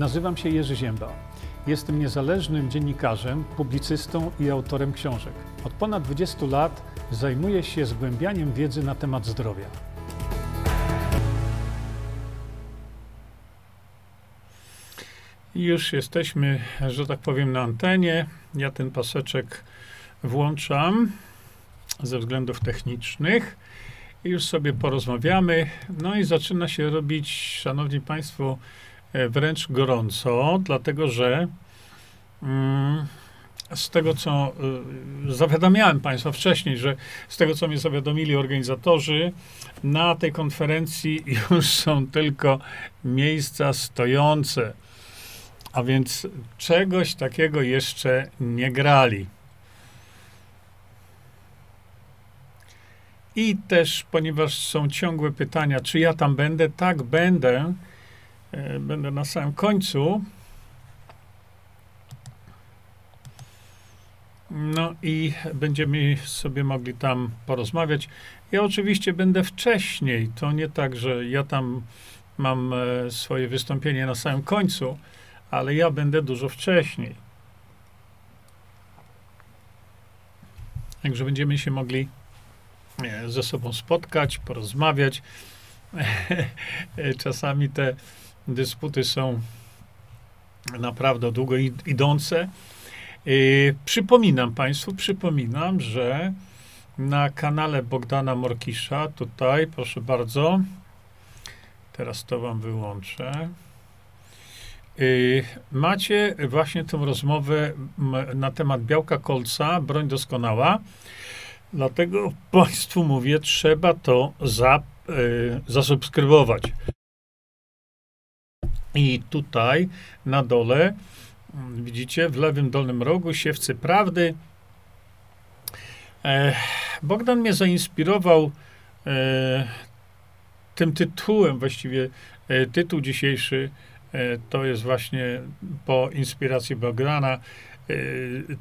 Nazywam się Jerzy Ziemba. Jestem niezależnym dziennikarzem, publicystą i autorem książek. Od ponad 20 lat zajmuję się zgłębianiem wiedzy na temat zdrowia. Już jesteśmy, że tak powiem, na antenie. Ja ten paseczek włączam ze względów technicznych. Już sobie porozmawiamy. No i zaczyna się robić, szanowni państwo, wręcz gorąco, dlatego że mm, z tego, co y, zawiadamiałem Państwa wcześniej, że z tego, co mnie zawiadomili organizatorzy, na tej konferencji już są tylko miejsca stojące. A więc czegoś takiego jeszcze nie grali. I też, ponieważ są ciągłe pytania, czy ja tam będę? Tak, będę. E, będę na samym końcu. No i będziemy sobie mogli tam porozmawiać. Ja oczywiście będę wcześniej. To nie tak, że ja tam mam e, swoje wystąpienie na samym końcu, ale ja będę dużo wcześniej. Także będziemy się mogli ze sobą spotkać, porozmawiać. Czasami te dysputy są naprawdę długo idące. Przypominam Państwu, przypominam, że na kanale Bogdana Morkisza, tutaj, proszę bardzo, teraz to Wam wyłączę. Macie właśnie tę rozmowę na temat białka kolca, broń doskonała. Dlatego Państwu mówię, trzeba to za, y, zasubskrybować. I tutaj na dole widzicie w lewym dolnym rogu siewcy prawdy. E, Bogdan mnie zainspirował e, tym tytułem, właściwie e, tytuł dzisiejszy to jest właśnie po inspiracji Bogdana.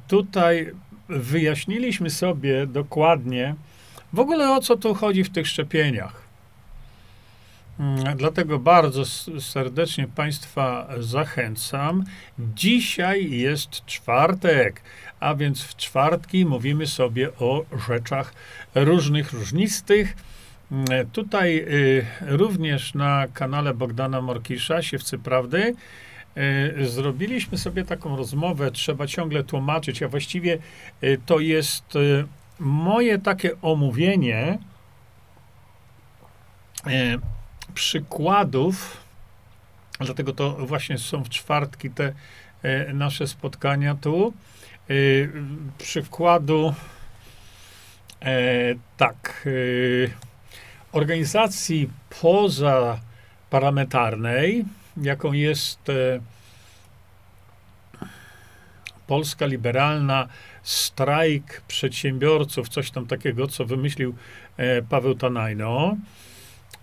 Tutaj wyjaśniliśmy sobie dokładnie w ogóle o co tu chodzi w tych szczepieniach. Mm, dlatego bardzo serdecznie Państwa zachęcam. Dzisiaj jest czwartek, a więc w czwartki mówimy sobie o rzeczach różnych, różnistych. Mm, tutaj y, również na kanale Bogdana Morkisza, Siewcy Prawdy, E, zrobiliśmy sobie taką rozmowę, trzeba ciągle tłumaczyć, a właściwie e, to jest moje takie omówienie przykładów, dlatego to właśnie są w czwartki te nasze spotkania tu, przykładu tak, organizacji pozaparlamentarnej, jaką jest e, Polska Liberalna, strajk przedsiębiorców, coś tam takiego, co wymyślił e, Paweł Tanajno.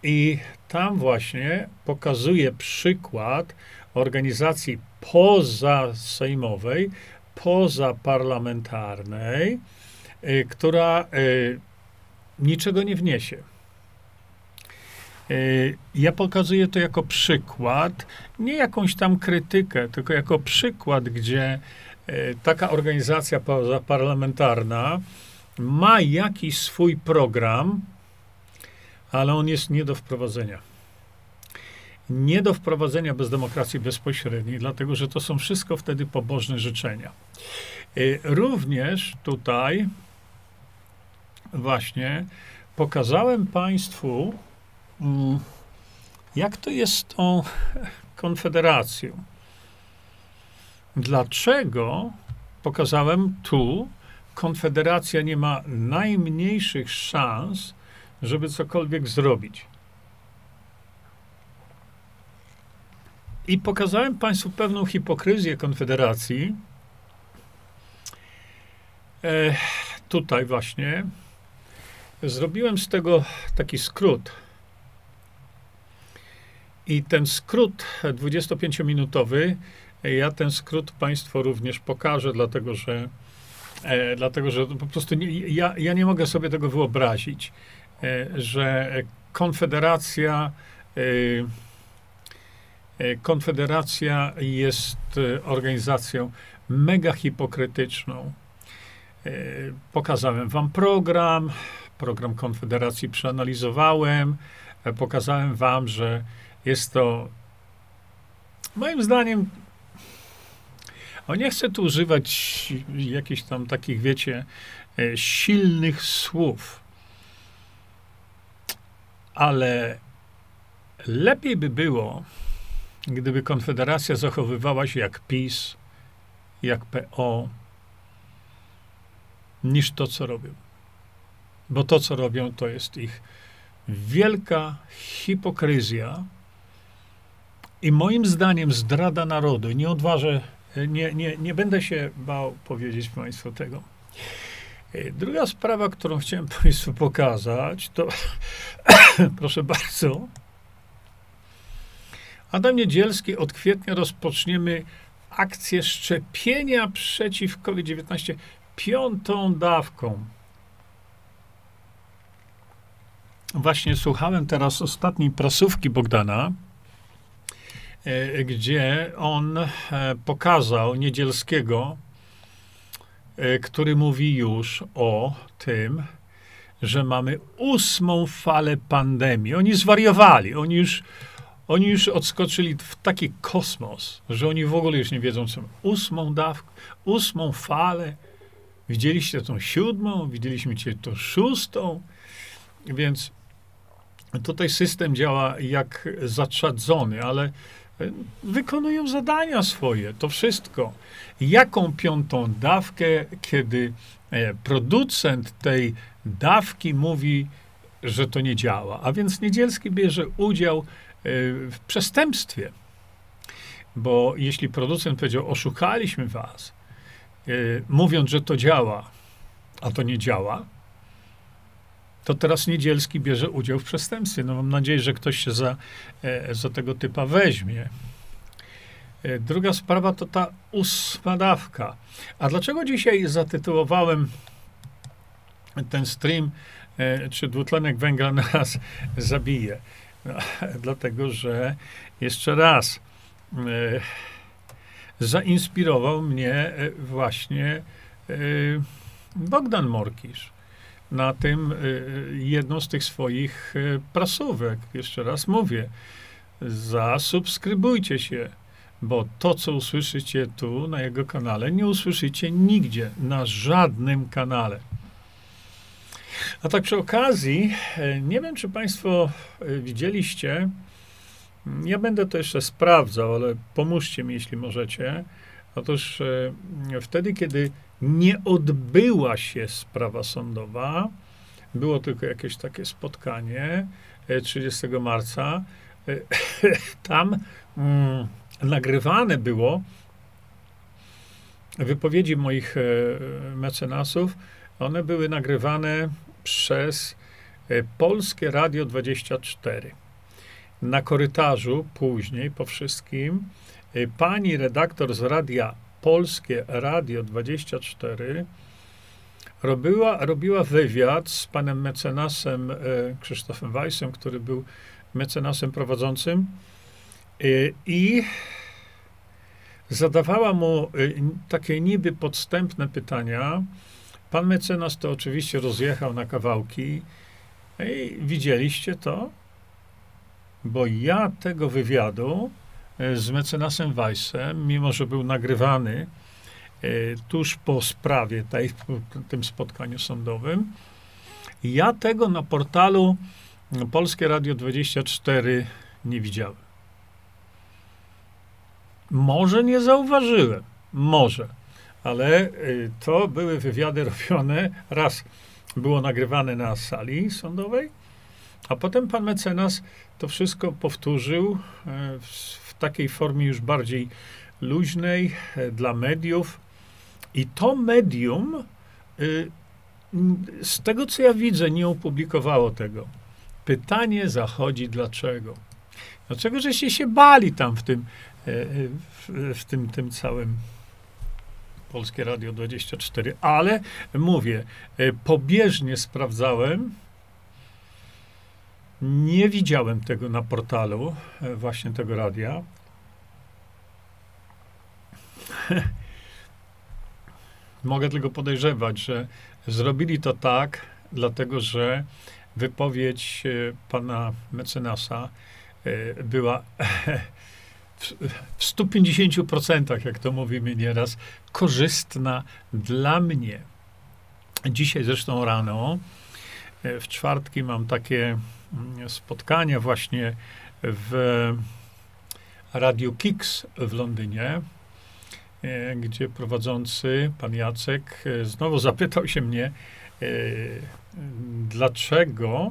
I tam właśnie pokazuje przykład organizacji pozasejmowej, pozaparlamentarnej, e, która niczego nie wniesie. E, ja pokazuję to jako przykład, nie jakąś tam krytykę, tylko jako przykład, gdzie taka organizacja parlamentarna ma jakiś swój program, ale on jest nie do wprowadzenia. Nie do wprowadzenia bez demokracji bezpośredniej, dlatego że to są wszystko wtedy pobożne życzenia. E, również tutaj właśnie pokazałem Państwu, Mm, jak to jest z tą konfederacją? Dlaczego pokazałem tu, konfederacja nie ma najmniejszych szans, żeby cokolwiek zrobić? I pokazałem Państwu pewną hipokryzję Konfederacji. E, tutaj właśnie zrobiłem z tego taki skrót. I ten skrót 25-minutowy, ja ten skrót Państwu również pokażę, dlatego że, e, dlatego, że po prostu nie, ja, ja nie mogę sobie tego wyobrazić, że Konfederacja e, Konfederacja jest organizacją mega hipokrytyczną. Pokazałem wam program, program Konfederacji przeanalizowałem, pokazałem wam, że jest to moim zdaniem o nie chcę tu używać jakichś tam takich, wiecie, e, silnych słów, ale lepiej by było, gdyby Konfederacja zachowywała się jak PiS, jak PO, niż to, co robią. Bo to, co robią, to jest ich wielka hipokryzja i moim zdaniem zdrada narodu. Nie odważę nie, nie, nie będę się bał powiedzieć Państwu tego. Druga sprawa, którą chciałem Państwu pokazać, to proszę bardzo. Adam Niedzielski, od kwietnia rozpoczniemy akcję szczepienia przeciw COVID-19 piątą dawką. Właśnie słuchałem teraz ostatniej prasówki Bogdana, E, gdzie on e, pokazał Niedzielskiego, który mówi już o tym, że mamy ósmą falę pandemii. Oni zwariowali, oni już, oni już odskoczyli w taki kosmos, że oni w ogóle już nie wiedzą, co. Ósmą dawkę, ósmą falę. Widzieliście tą siódmą, widzieliśmy cię tą szóstą, więc tutaj system działa jak zatrzadzony, ale wykonują zadania swoje, to wszystko. Jaką piątą dawkę, kiedy e, producent tej dawki mówi, że to nie działa. A więc Niedzielski bierze udział e, w przestępstwie. Bo jeśli producent powiedział, oszukaliśmy was, e, mówiąc, że to działa, a to nie działa, to teraz Niedzielski bierze udział w przestępstwie. No mam nadzieję, że ktoś się za, e, za tego typa weźmie. E, druga sprawa to ta ósma dawka. A dlaczego dzisiaj zatytułowałem ten stream, e, czy dwutlenek węgla nas zabije? No, dlatego, że jeszcze raz zainspirował mnie właśnie Bogdan Morkisz na tym y, y, jedną z tych swoich y, prasówek. Jeszcze raz mówię, zasubskrybujcie się, bo to, co usłyszycie tu na jego kanale, nie usłyszycie nigdzie, na żadnym kanale. A tak przy okazji, nie wiem, czy Państwo widzieliście, ja będę to jeszcze sprawdzał, ale pomóżcie mi, jeśli możecie. Otóż wtedy, kiedy nie odbyła się sprawa sądowa. Było tylko jakieś takie spotkanie 30 e, marca. E, tam mm, nagrywane było wypowiedzi moich e, mecenasów. One były nagrywane przez Polskie Radio 24. Na korytarzu później, po wszystkim, pani redaktor z Radia Polskie Radio 24 robiła, robiła wywiad z panem mecenasem e, Krzysztofem Weissem, który był mecenasem prowadzącym e, i zadawała mu takie niby podstępne pytania. Pan mecenas to oczywiście rozjechał na kawałki. I widzieliście to? Bo ja tego wywiadu z mecenasem Weissem, mimo że był nagrywany e, tuż po sprawie, tej, tym spotkaniu sądowym. Ja tego na portalu Polskie Radio 24 nie widziałem. Może nie zauważyłem, może, ale e, to były wywiady robione, raz było nagrywane na sali sądowej, a potem pan mecenas to wszystko powtórzył w takiej formie już bardziej luźnej e, dla mediów. I to medium, y, z tego co ja widzę, nie opublikowało tego. Pytanie zachodzi dlaczego. Dlaczego żeście się bali tam w tym, e, w, w tym, tym całym Polskie Radio 24, ale mówię, e, pobieżnie sprawdzałem, nie widziałem tego na portalu, właśnie tego radia. mogę tylko podejrzewać, że zrobili to tak, dlatego że wypowiedź e, pana mecenasa e, była w 150%, jak to mówimy nieraz, korzystna dla mnie. Dzisiaj zresztą rano, e, w czwartki mam takie spotkania właśnie w Radio Kicks w Londynie, e, gdzie prowadzący, pan Jacek, e, znowu zapytał się mnie, dlaczego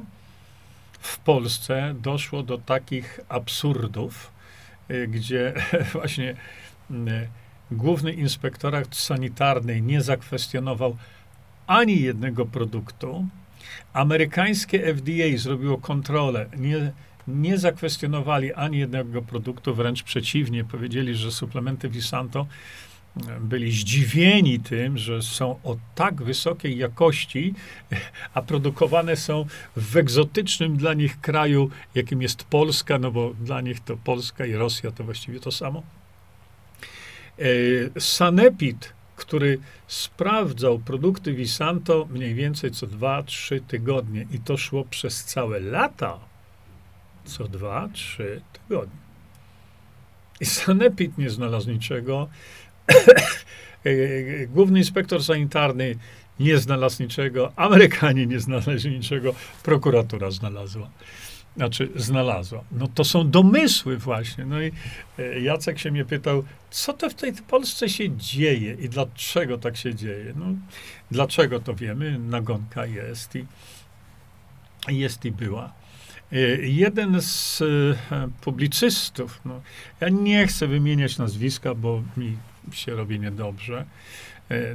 w Polsce doszło do takich absurdów, gdzie właśnie główny inspektorat sanitarny nie zakwestionował ani jednego produktu. Amerykańskie FDA zrobiło kontrolę, nie, nie zakwestionowali ani jednego produktu, wręcz przeciwnie, powiedzieli, że suplementy Visanto byli zdziwieni tym, że są o tak wysokiej jakości, a produkowane są w egzotycznym dla nich kraju, jakim jest Polska, no bo dla nich to Polska i Rosja to właściwie to samo. E, Sanepid, który sprawdzał produkty Visanto mniej więcej co 2-3 tygodnie. I to szło przez całe lata, co 2-3 tygodnie. I Sanepid nie znalazł niczego, Główny inspektor sanitarny nie znalazł niczego, Amerykanie nie znaleźli niczego, prokuratura znalazła. Znaczy, znalazła. No to są domysły właśnie. No i e, Jacek się mnie pytał, co to w tej Polsce się dzieje i dlaczego tak się dzieje? No, dlaczego to wiemy? Nagonka jest i, jest i była. E, jeden z e, publicystów, no, ja nie chcę wymieniać nazwiska, bo mi się robi niedobrze.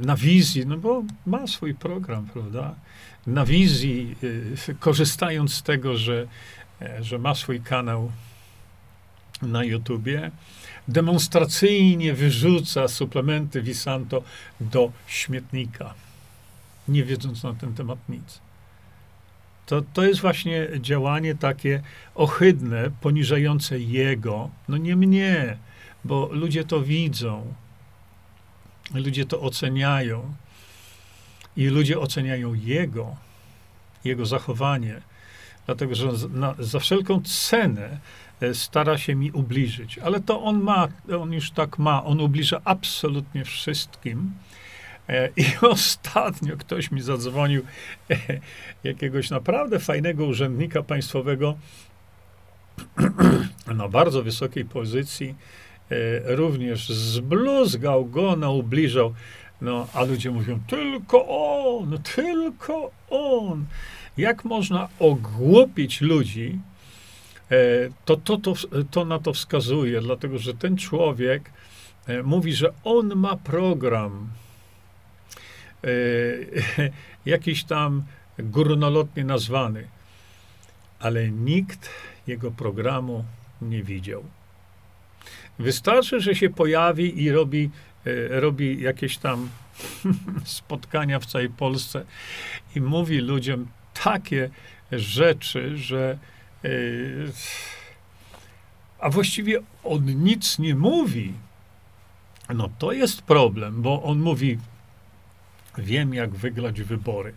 Na wizji, no bo ma swój program, prawda? Na wizji, korzystając z tego, że, że ma swój kanał na YouTubie, demonstracyjnie wyrzuca suplementy Visanto do śmietnika, nie wiedząc na ten temat nic. To, to jest właśnie działanie takie ohydne, poniżające jego, no nie mnie, bo ludzie to widzą. Ludzie to oceniają i ludzie oceniają jego, jego zachowanie, dlatego że na, za wszelką cenę e, stara się mi ubliżyć. Ale to on ma, on już tak ma, on ubliża absolutnie wszystkim. E, I ostatnio ktoś mi zadzwonił, e, jakiegoś naprawdę fajnego urzędnika państwowego na bardzo wysokiej pozycji, również zbluzgał go, naubliżał. No, a ludzie mówią, tylko on, tylko on. Jak można ogłupić ludzi, e, to, to, to, to na to wskazuje, dlatego że ten człowiek e, mówi, że on ma program jakiś tam górnolotnie nazwany, ale nikt jego programu nie widział. Wystarczy, że się pojawi i robi, e, robi jakieś tam spotkania w całej Polsce i mówi ludziom takie rzeczy, że e, a właściwie on nic nie mówi. No to jest problem, bo on mówi, wiem jak wygrać wybory.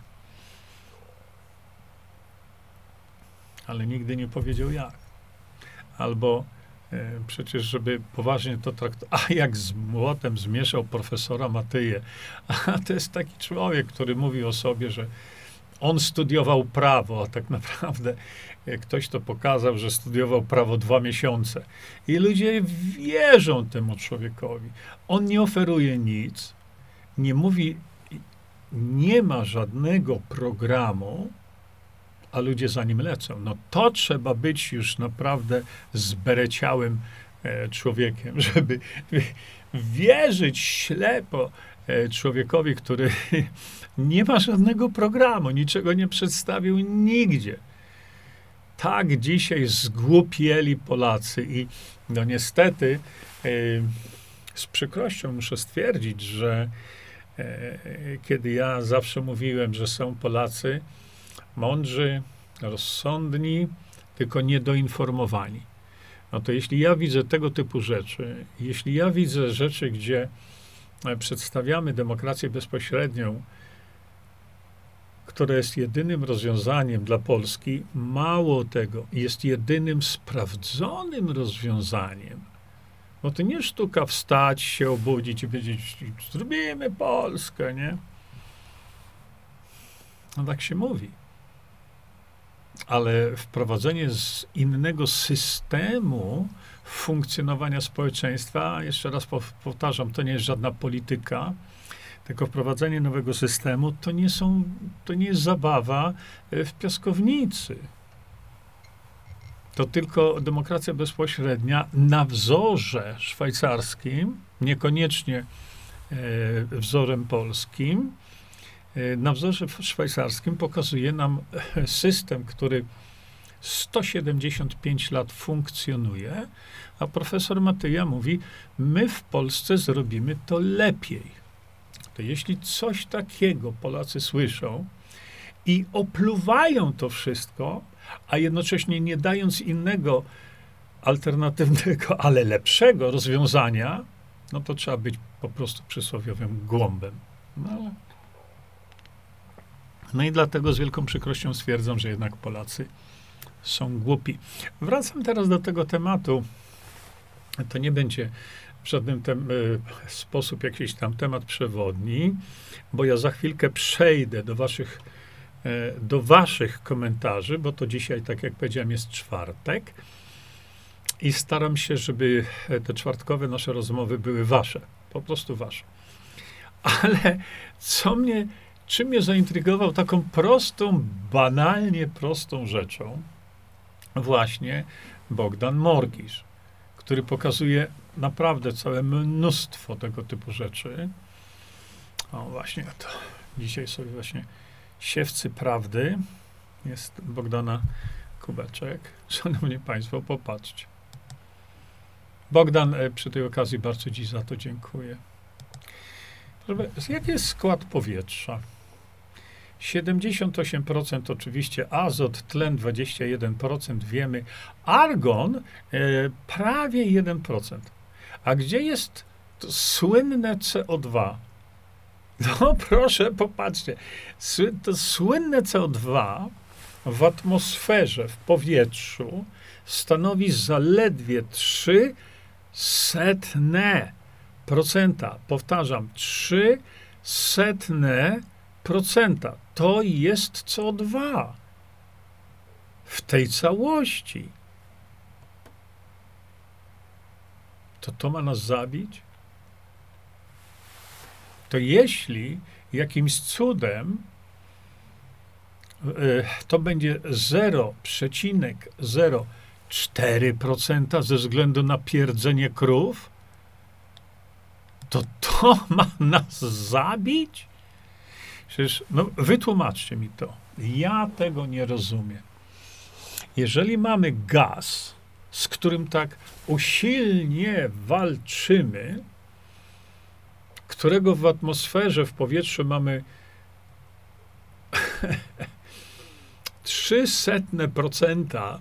Ale nigdy nie powiedział jak. Albo E, przecież, żeby poważnie to traktować, a jak z młotem zmieszał profesora Matyję. A to jest taki człowiek, który mówi o sobie, że on studiował prawo, a tak naprawdę ktoś to pokazał, że studiował prawo dwa miesiące. I ludzie wierzą temu człowiekowi. On nie oferuje nic, nie mówi, nie ma żadnego programu, a ludzie za nim lecą. No to trzeba być już naprawdę zbereciałym e, człowiekiem, żeby wierzyć ślepo e, człowiekowi, który nie ma żadnego programu, niczego nie przedstawił nigdzie. Tak dzisiaj zgłupieli Polacy i no niestety e, z przykrością muszę stwierdzić, że kiedy ja zawsze mówiłem, że są Polacy, mądrzy, rozsądni, tylko niedoinformowani. no to jeśli ja widzę tego typu rzeczy, jeśli ja widzę rzeczy, gdzie e, przedstawiamy demokrację bezpośrednią, które jest jedynym rozwiązaniem dla Polski, mało tego, jest jedynym sprawdzonym rozwiązaniem. Bo to nie sztuka wstać, się obudzić i powiedzieć, zrobimy Polskę, nie? No tak się mówi. Ale wprowadzenie z innego systemu funkcjonowania społeczeństwa, jeszcze raz powtarzam, to nie jest żadna polityka, tylko wprowadzenie nowego systemu to nie, są, to nie jest zabawa e, w piaskownicy. To tylko demokracja bezpośrednia na wzorze szwajcarskim, niekoniecznie e, wzorem polskim, e, na wzorze szwajcarskim pokazuje nam system, który 175 lat funkcjonuje, a profesor Matyja mówi, my w Polsce zrobimy to lepiej to jeśli coś takiego Polacy słyszą i opluwają to wszystko, a jednocześnie nie dając innego alternatywnego, ale lepszego rozwiązania, no to trzeba być po prostu przysłowiowym głąbem. No, no i dlatego z wielką przykrością stwierdzam, że jednak Polacy są głupi. Wracam teraz do tego tematu. To nie będzie w żaden tem, y, sposób jakiś tam temat przewodni, bo ja za chwilkę przejdę do waszych, e, do waszych komentarzy, bo to dzisiaj, tak jak powiedziałem, jest czwartek i staram się, żeby te czwartkowe nasze rozmowy były wasze, po prostu wasze. Ale co mnie, czym mnie zaintrygował taką prostą, banalnie prostą rzeczą, właśnie Bogdan Morgisz, który pokazuje naprawdę całe mnóstwo tego typu rzeczy. O, właśnie to. Dzisiaj sobie właśnie siewcy prawdy. Jest Bogdana Kubeczek. Szanowni Państwo, popatrzcie. Bogdan, e, przy tej okazji bardzo Ci za to dziękuję. Jaki jest skład powietrza? 78% oczywiście azot, tlen 21% wiemy, argon e, prawie 1%. A gdzie jest to słynne CO2? No proszę, popatrzcie. To słynne CO2 w atmosferze, w powietrzu stanowi zaledwie 3 setne procenta. Powtarzam, 3 setne procenta. To jest CO2 w tej całości. to to ma nas zabić? To jeśli jakimś cudem e, to będzie 0,04% ze względu na pierdzenie krów, to to ma nas zabić? Przecież, no, wytłumaczcie mi to. Ja tego nie rozumiem. Jeżeli mamy gaz, z którym tak usilnie walczymy, którego w atmosferze, w powietrzu mamy 300%,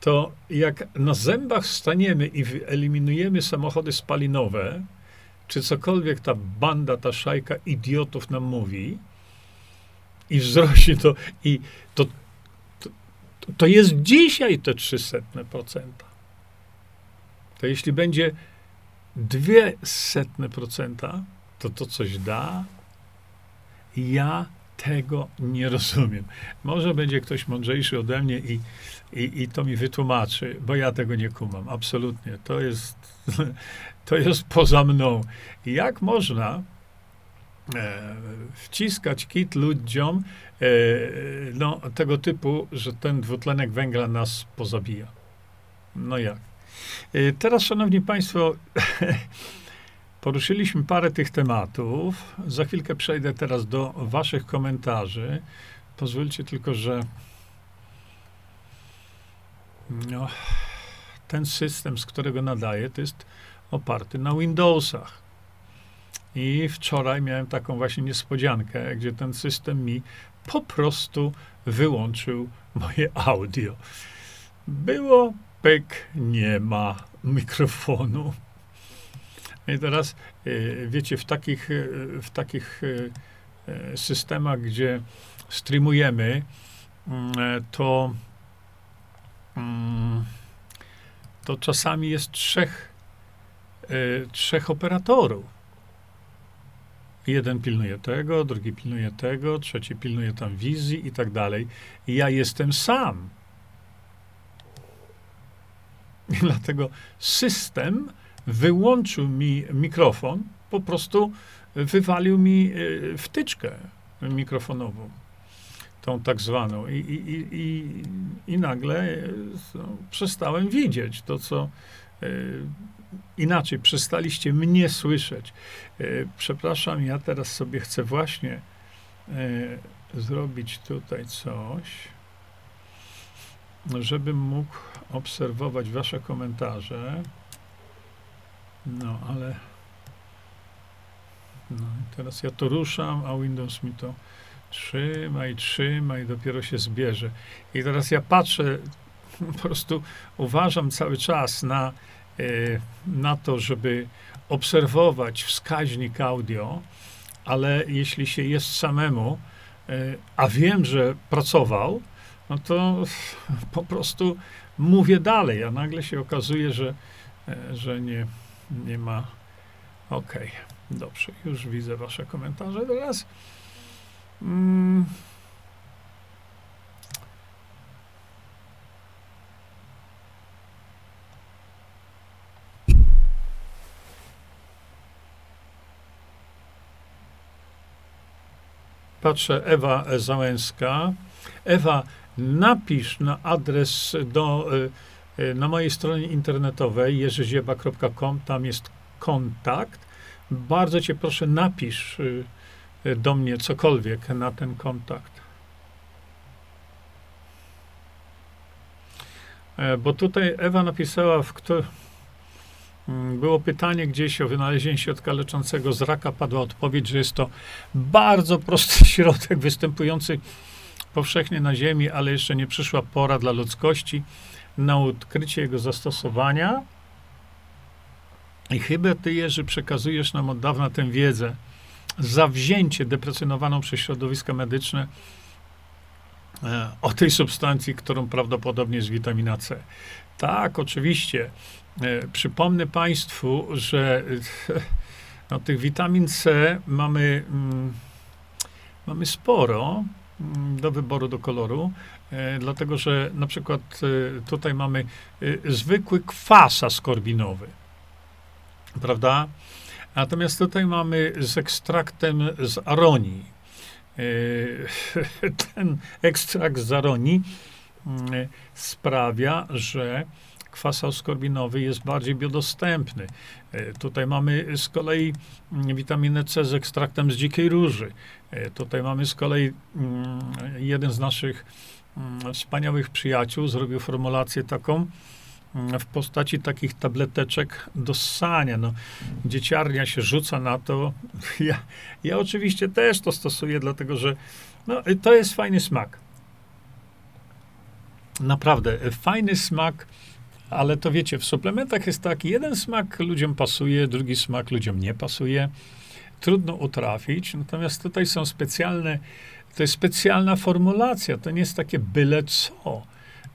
to jak na zębach staniemy i wyeliminujemy samochody spalinowe, czy cokolwiek ta banda, ta szajka idiotów nam mówi, i wzrośnie to, i to to jest dzisiaj te 300%. To jeśli będzie 200%, to to coś da? Ja tego nie rozumiem. Może będzie ktoś mądrzejszy ode mnie i, i, i to mi wytłumaczy, bo ja tego nie kumam. Absolutnie. To jest, to jest poza mną. Jak można e, wciskać kit ludziom, E, no, tego typu, że ten dwutlenek węgla nas pozabija. No jak? E, teraz, szanowni państwo, poruszyliśmy parę tych tematów. Za chwilkę przejdę teraz do waszych komentarzy. Pozwólcie tylko, że no, ten system, z którego nadaję, to jest oparty na Windowsach. I wczoraj miałem taką właśnie niespodziankę, gdzie ten system mi po prostu wyłączył moje audio. Było, pyk, nie ma mikrofonu. I teraz, y, wiecie, w takich, y, w takich y, systemach, gdzie streamujemy, mm, to, mm, to czasami jest trzech, trzech operatorów. Jeden pilnuje tego, drugi pilnuje tego, trzeci pilnuje tam wizji i tak dalej. I ja jestem sam. I dlatego system wyłączył mi mikrofon, po prostu wywalił mi e, wtyczkę mikrofonową, tą tak zwaną. I, i, i, i nagle no, przestałem widzieć to, co e, inaczej, przestaliście mnie słyszeć. E, przepraszam, ja teraz sobie chcę właśnie zrobić tutaj coś, żebym mógł obserwować wasze komentarze. No, ale no, teraz ja to ruszam, a Windows mi to trzyma i trzyma i dopiero się zbierze. I teraz ja patrzę, po prostu uważam cały czas na, e, na to, żeby obserwować wskaźnik audio, ale jeśli się jest samemu, e, a wiem, że pracował, no to po prostu mówię dalej, a nagle się okazuje, że, e, że nie, nie ma. OK, dobrze, już widzę Wasze komentarze. Teraz. Mm, patrzę, Ewa Załęska. Ewa, napisz na adres do y, Y, na mojej stronie internetowej jerzyzieba.com, tam jest kontakt. Bardzo cię proszę, napisz y, do mnie cokolwiek na ten kontakt. E, bo tutaj Ewa napisała, w kto, mm, było pytanie gdzieś o wynalezienie środka leczącego z raka. Padła odpowiedź, że jest to bardzo prosty środek występujący powszechnie na Ziemi, ale jeszcze nie przyszła pora dla ludzkości na odkrycie jego zastosowania. I chyba ty, Jerzy, przekazujesz nam od dawna tę wiedzę, zawzięcie deprecjonowaną przez środowiska medyczne e, o tej substancji, którą prawdopodobnie jest witamina C. Tak, oczywiście. E, przypomnę Państwu, że no, tych witamin C mamy, mm, mamy sporo mm, do wyboru, do koloru. E, dlatego że na przykład tutaj mamy zwykły kwas askorbinowy, prawda? Natomiast tutaj mamy z ekstraktem z aronii. Ten ekstrakt z aronii mm, sprawia, że kwas askorbinowy jest bardziej biodostępny. Tutaj mamy z kolei mm, witaminę C z ekstraktem z dzikiej róży. Tutaj mamy z kolei mm, jeden z naszych Mm, wspaniałych przyjaciół zrobił formulację taką w postaci takich tableteczek do ssania. No, dzieciarnia się rzuca na to. Ja, ja oczywiście też to stosuję, dlatego że no, to jest fajny smak. Naprawdę, fajny smak, ale to wiecie, w suplementach jest tak, jeden smak ludziom pasuje, drugi smak ludziom nie pasuje. Trudno utrafić, natomiast tutaj są specjalne to jest specjalna formulacja, to nie jest takie byle co.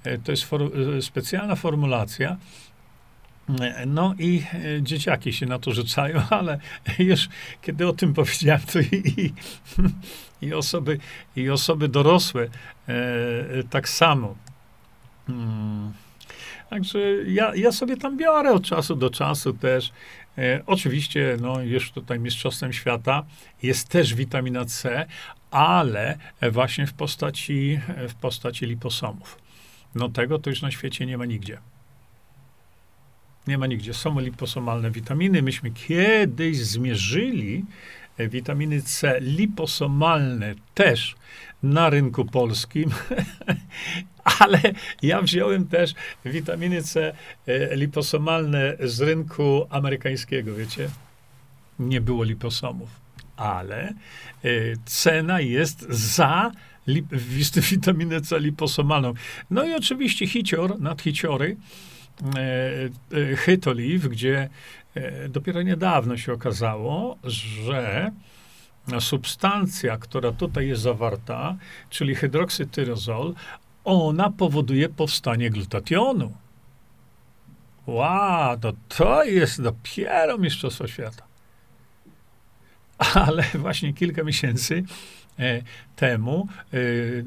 E, to jest for, e, specjalna formulacja. E, no i dzieciaki się na to rzucają, ale już kiedy o tym powiedziałem, to i, i, i osoby, i osoby dorosłe e, tak samo. Hmm. Także ja, ja sobie tam biorę od czasu do czasu też. E, oczywiście, no, już tutaj Mistrzostwem Świata jest też witamina C, ale właśnie w postaci, w postaci liposomów. No tego to już na świecie nie ma nigdzie. Nie ma nigdzie. Są liposomalne witaminy. Myśmy kiedyś zmierzyli witaminy C liposomalne też na rynku polskim, ale ja wziąłem też witaminy C e, liposomalne z rynku amerykańskiego, wiecie? Nie było liposomów ale y, cena jest za witaminę C liposomalną. No i oczywiście hicior, nadhiciory, e, e, gdzie e, dopiero niedawno się okazało, że substancja, która tutaj jest zawarta, czyli hydroksytyrozol, ona powoduje powstanie glutationu. Wow, to, to jest dopiero Mistrzostwo Świata. Ale właśnie kilka miesięcy e, temu e,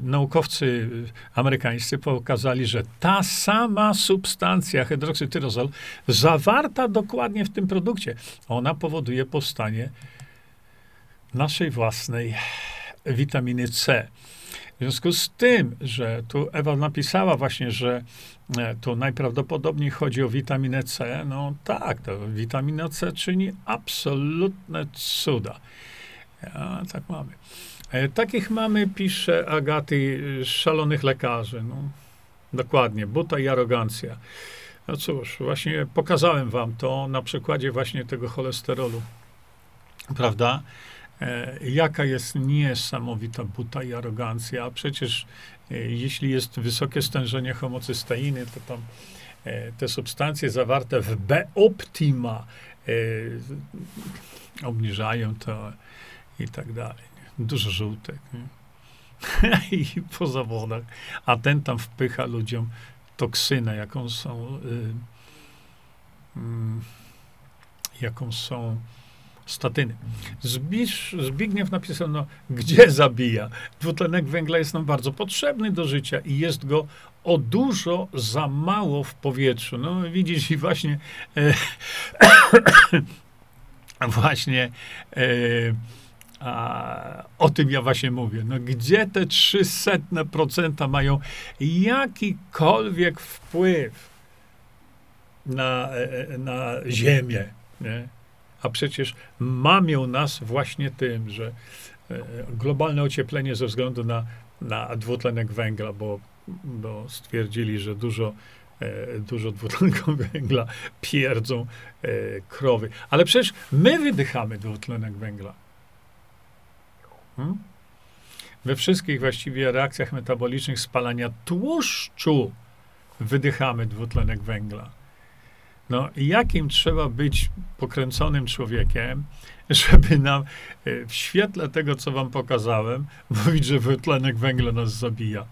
naukowcy amerykańscy pokazali, że ta sama substancja, hydroksytyrozol, zawarta dokładnie w tym produkcie, ona powoduje powstanie naszej własnej witaminy C. W związku z tym, że tu Ewa napisała właśnie, że e, tu najprawdopodobniej chodzi o witaminę C, no tak, to witamina C czyni absolutne cuda. Ja, tak mamy. E, takich mamy, pisze Agaty, szalonych lekarzy. No, dokładnie, buta i arogancja. No cóż, właśnie pokazałem wam to na przykładzie właśnie tego cholesterolu. Prawda? E, jaka jest niesamowita buta i arogancja. Przecież e, jeśli jest wysokie stężenie homocysteiny, to tam e, te substancje zawarte w B-optima obniżają to i tak dalej. Dużo żółtek. I po zawodach. A ten tam wpycha ludziom toksynę, jaką są, y, y, jaką są statyny. Zbisz, Zbigniew napisał, no, gdzie zabija? Dwutlenek węgla jest nam bardzo potrzebny do życia i jest go o dużo za mało w powietrzu. No widzisz i właśnie e, właśnie e, a, o tym ja właśnie mówię. No, gdzie te 300% mają jakikolwiek wpływ na, e, na ziemię? Nie? a przecież mamią nas właśnie tym, że e, globalne ocieplenie ze względu na, na dwutlenek węgla, bo, bo stwierdzili, że dużo, e, dużo dwutlenku węgla pierdzą e, krowy. Ale przecież my wydychamy dwutlenek węgla. Hmm? We wszystkich właściwie reakcjach metabolicznych spalania tłuszczu wydychamy dwutlenek węgla. No, jakim trzeba być pokręconym człowiekiem, żeby nam e, w świetle tego, co wam pokazałem, mówić, że wytlenek węgla nas zabija.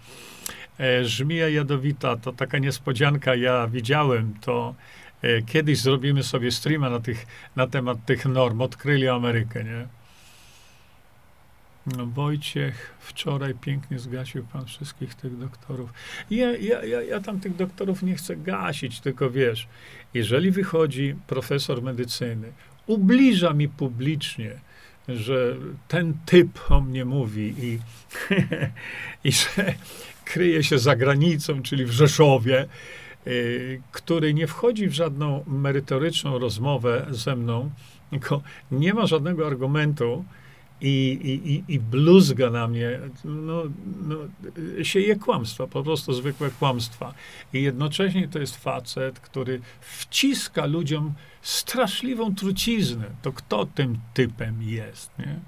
E, żmija jadowita to taka niespodzianka. Ja widziałem to. E, kiedyś zrobimy sobie streama na, tych, na temat tych norm. Odkryli Amerykę, nie? No, Wojciech, wczoraj pięknie zgasił pan wszystkich tych doktorów. Ja, ja, ja, ja tam tych doktorów nie chcę gasić, tylko wiesz, jeżeli wychodzi profesor medycyny, ubliża mi publicznie, że ten typ o mnie mówi i, i że kryje się za granicą, czyli w Rzeszowie, y, który nie wchodzi w żadną merytoryczną rozmowę ze mną, tylko nie ma żadnego argumentu, i, i, i bluzga na mnie, no, no, sieje kłamstwa, po prostu zwykłe kłamstwa. I jednocześnie to jest facet, który wciska ludziom straszliwą truciznę. To kto tym typem jest, nie?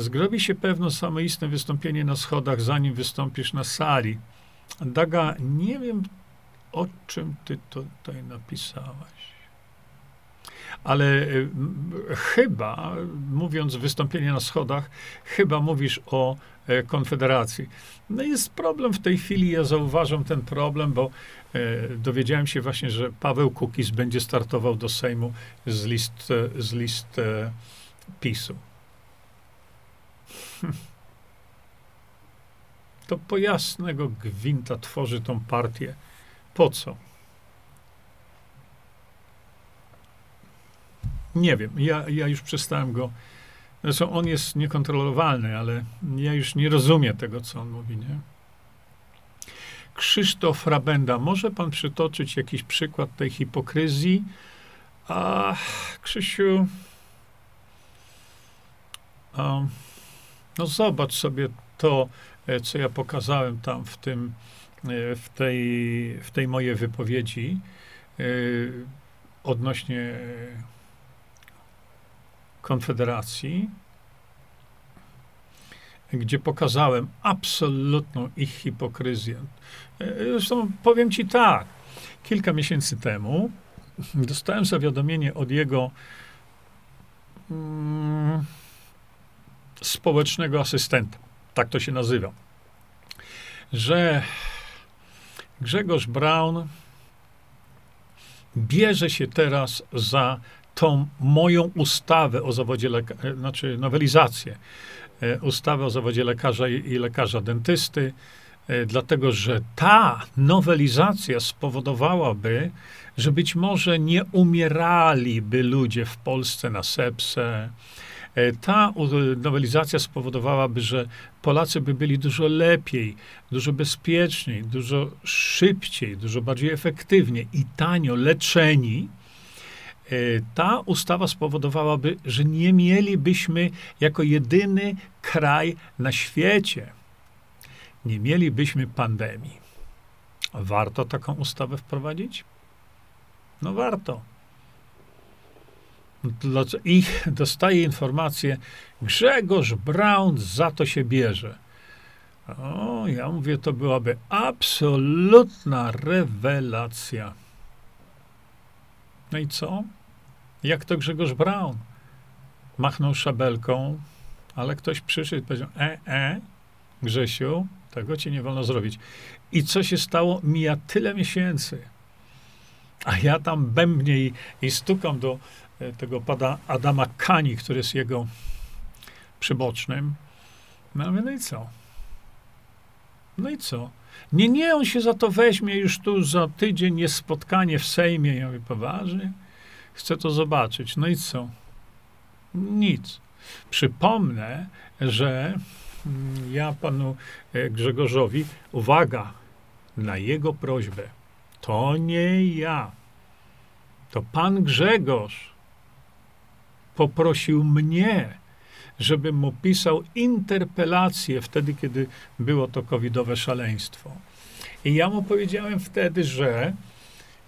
Zgrobi się pewno samoistne wystąpienie na schodach, zanim wystąpisz na sali. Daga, nie wiem, o czym ty tutaj napisałaś ale y, chyba, mówiąc wystąpienie na schodach, chyba mówisz o e, Konfederacji. No jest problem w tej chwili, ja zauważam ten problem, bo e, dowiedziałem się właśnie, że Paweł Kukiz będzie startował do Sejmu z list, e, z list PiSu. To po jasnego gwinta tworzy tą partię. Po co? Nie wiem, ja, ja już przestałem go. Zresztą on jest niekontrolowalny, ale ja już nie rozumiem tego, co on mówi, nie? Krzysztof Rabenda, może pan przytoczyć jakiś przykład tej hipokryzji? A Krzysiu, a, no zobacz sobie to, e, co ja pokazałem tam w tym, e, w tej, w tej mojej wypowiedzi e, odnośnie Konfederacji. gdzie pokazałem absolutną ich hipokryzję. E, zresztą powiem ci tak, kilka miesięcy temu dostałem zawiadomienie od jego mm, społecznego asystenta, tak to się nazywa, że Grzegorz Braun bierze się teraz za tą moją ustawę o zawodzie lekarza, znaczy nowelizację e, ustawy o zawodzie lekarza i lekarza dentysty, e, dlatego że ta nowelizacja spowodowałaby, że być może nie umieraliby ludzie w Polsce na sepsę, E, ta nowelizacja spowodowałaby, że Polacy by byli dużo lepiej, dużo bezpieczniej, dużo szybciej, dużo bardziej efektywnie i tanio leczeni. E, ta ustawa spowodowałaby, że nie mielibyśmy jako jedyny kraj na świecie, nie mielibyśmy pandemii. Warto taką ustawę wprowadzić? No warto. I dostaje informację, Grzegorz Braun za to się bierze. O, ja mówię, to byłaby absolutna rewelacja. No i co? Jak to Grzegorz Braun? Machnął szabelką, ale ktoś przyszedł i powiedział, e, e, Grzesiu, tego ci nie wolno zrobić. I co się stało? Mija tyle miesięcy. A ja tam bębnie i, i stukam do, E, tego pada Adama Kani, który jest jego przybocznym. No, no i co? No i co? Nie, nie, on się za to weźmie już tu za tydzień jest spotkanie w Sejmie. Ja mówię, poważnie? Chcę to zobaczyć. No i co? Nic. Przypomnę, że mm, ja panu e, Grzegorzowi, uwaga, na jego prośbę, to nie ja, to pan Grzegorz poprosił mnie, żebym mu pisał interpelację wtedy, kiedy było to covidowe szaleństwo. I ja mu powiedziałem wtedy, że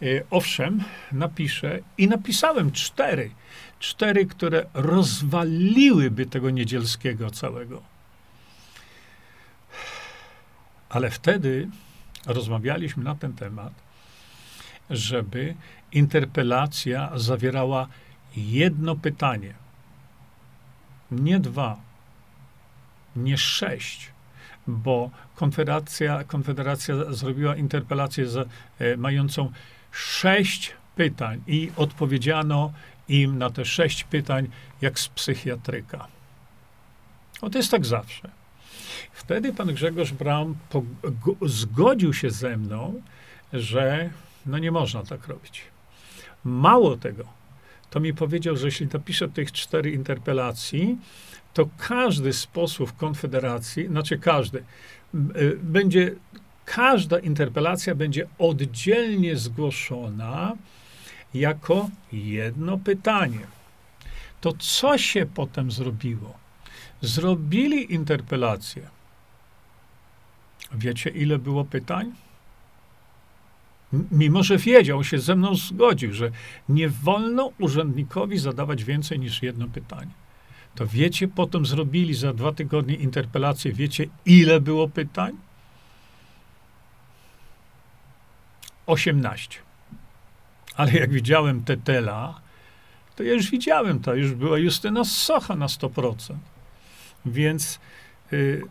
y, owszem, napiszę i napisałem cztery. Cztery, które rozwaliłyby tego niedzielskiego całego. Ale wtedy rozmawialiśmy na ten temat, żeby interpelacja zawierała jedno pytanie, nie dwa, nie sześć, bo Konfederacja, Konfederacja zrobiła interpelację z, e, mającą sześć pytań i odpowiedziano im na te sześć pytań jak z psychiatryka. O, to jest tak zawsze. Wtedy pan Grzegorz Braun zgodził się ze mną, że no nie można tak robić. Mało tego, to mi powiedział, że jeśli napiszę tych cztery interpelacji, to każdy z posłów Konfederacji, znaczy każdy, y, będzie, każda interpelacja będzie oddzielnie zgłoszona jako jedno pytanie. To co się potem zrobiło? Zrobili interpelację. Wiecie, ile było pytań? Mimo że wiedział, się ze mną zgodził, że nie wolno urzędnikowi zadawać więcej niż jedno pytanie. To wiecie, potem zrobili za dwa tygodnie interpelację, wiecie, ile było pytań? 18. Ale jak widziałem Tetela, to ja już widziałem to, już była Justyna Socha na 100%. Więc, yy,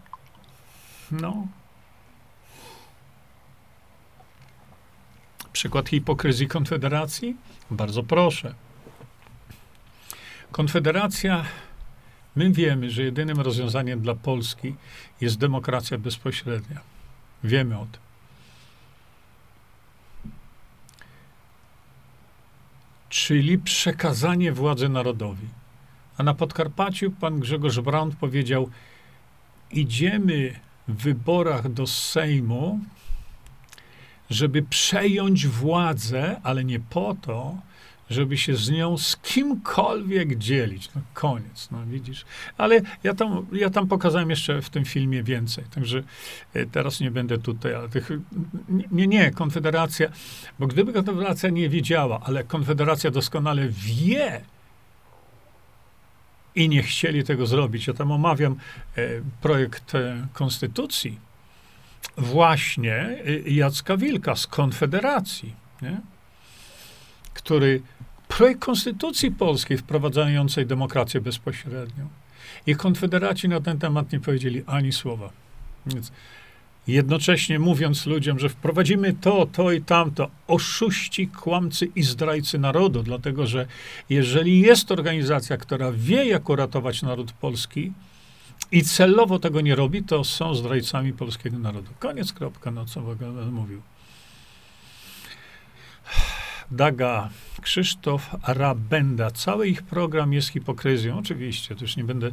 no, Przykład hipokryzji Konfederacji? Bardzo proszę. Konfederacja, my wiemy, że jedynym rozwiązaniem dla Polski jest demokracja bezpośrednia. Wiemy o tym. Czyli przekazanie władzy narodowi. A na Podkarpaciu pan Grzegorz Braun powiedział: Idziemy w wyborach do Sejmu żeby przejąć władzę, ale nie po to, żeby się z nią z kimkolwiek dzielić. No koniec, no widzisz. Ale ja tam, ja tam pokazałem jeszcze w tym filmie więcej, także e, teraz nie będę tutaj, ale tych, nie, nie, Konfederacja, bo gdyby Konfederacja nie wiedziała, ale Konfederacja doskonale wie, i nie chcieli tego zrobić. Ja tam omawiam e, projekt e, konstytucji właśnie e, Jacka Wilka z Konfederacji, nie? który projekt konstytucji polskiej wprowadzającej demokrację bezpośrednią. I konfederaci na ten temat nie powiedzieli ani słowa. Więc jednocześnie mówiąc ludziom, że wprowadzimy to, to i tamto, oszuści, kłamcy i zdrajcy narodu, dlatego że jeżeli jest organizacja, która wie, jak uratować naród polski i celowo tego nie robi, to są zdrajcami polskiego narodu. Koniec, kropka, no co będę mówił. Daga, Krzysztof Rabenda. Cały ich program jest hipokryzją. Oczywiście, już nie będę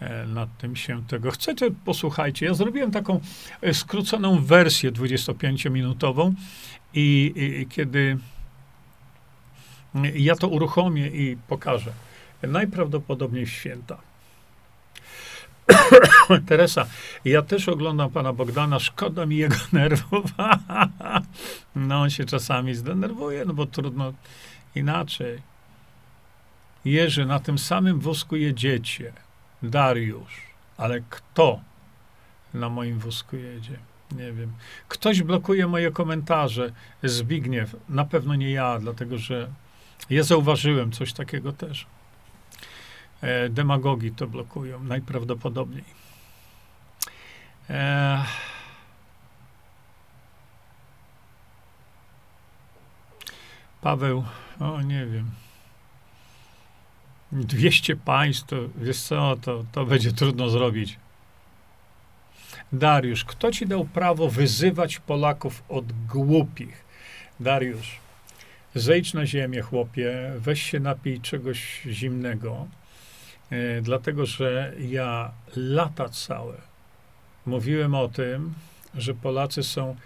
e, nad tym się tego. Chcecie, posłuchajcie. Ja zrobiłem taką e, skróconą wersję 25-minutową i, i, i kiedy ja to uruchomię i pokażę. Najprawdopodobniej w święta. Teresa, ja też oglądam pana Bogdana, szkoda mi jego nerwów. no, on się czasami zdenerwuje, no bo trudno inaczej. Jerzy, na tym samym wózku jedziecie. Dariusz, ale kto na moim wózku jedzie? Nie wiem. Ktoś blokuje moje komentarze. Zbigniew, na pewno nie ja, dlatego że ja zauważyłem coś takiego też. E, demagogi to blokują najprawdopodobniej. E, Paweł, o nie wiem. 200 państw, to wiesz co, to, to będzie trudno zrobić. Dariusz, kto ci dał prawo wyzywać Polaków od głupich? Dariusz, zejdź na ziemię, chłopie, weź się napij czegoś zimnego dlatego że ja lata całe mówiłem o tym, że Polacy są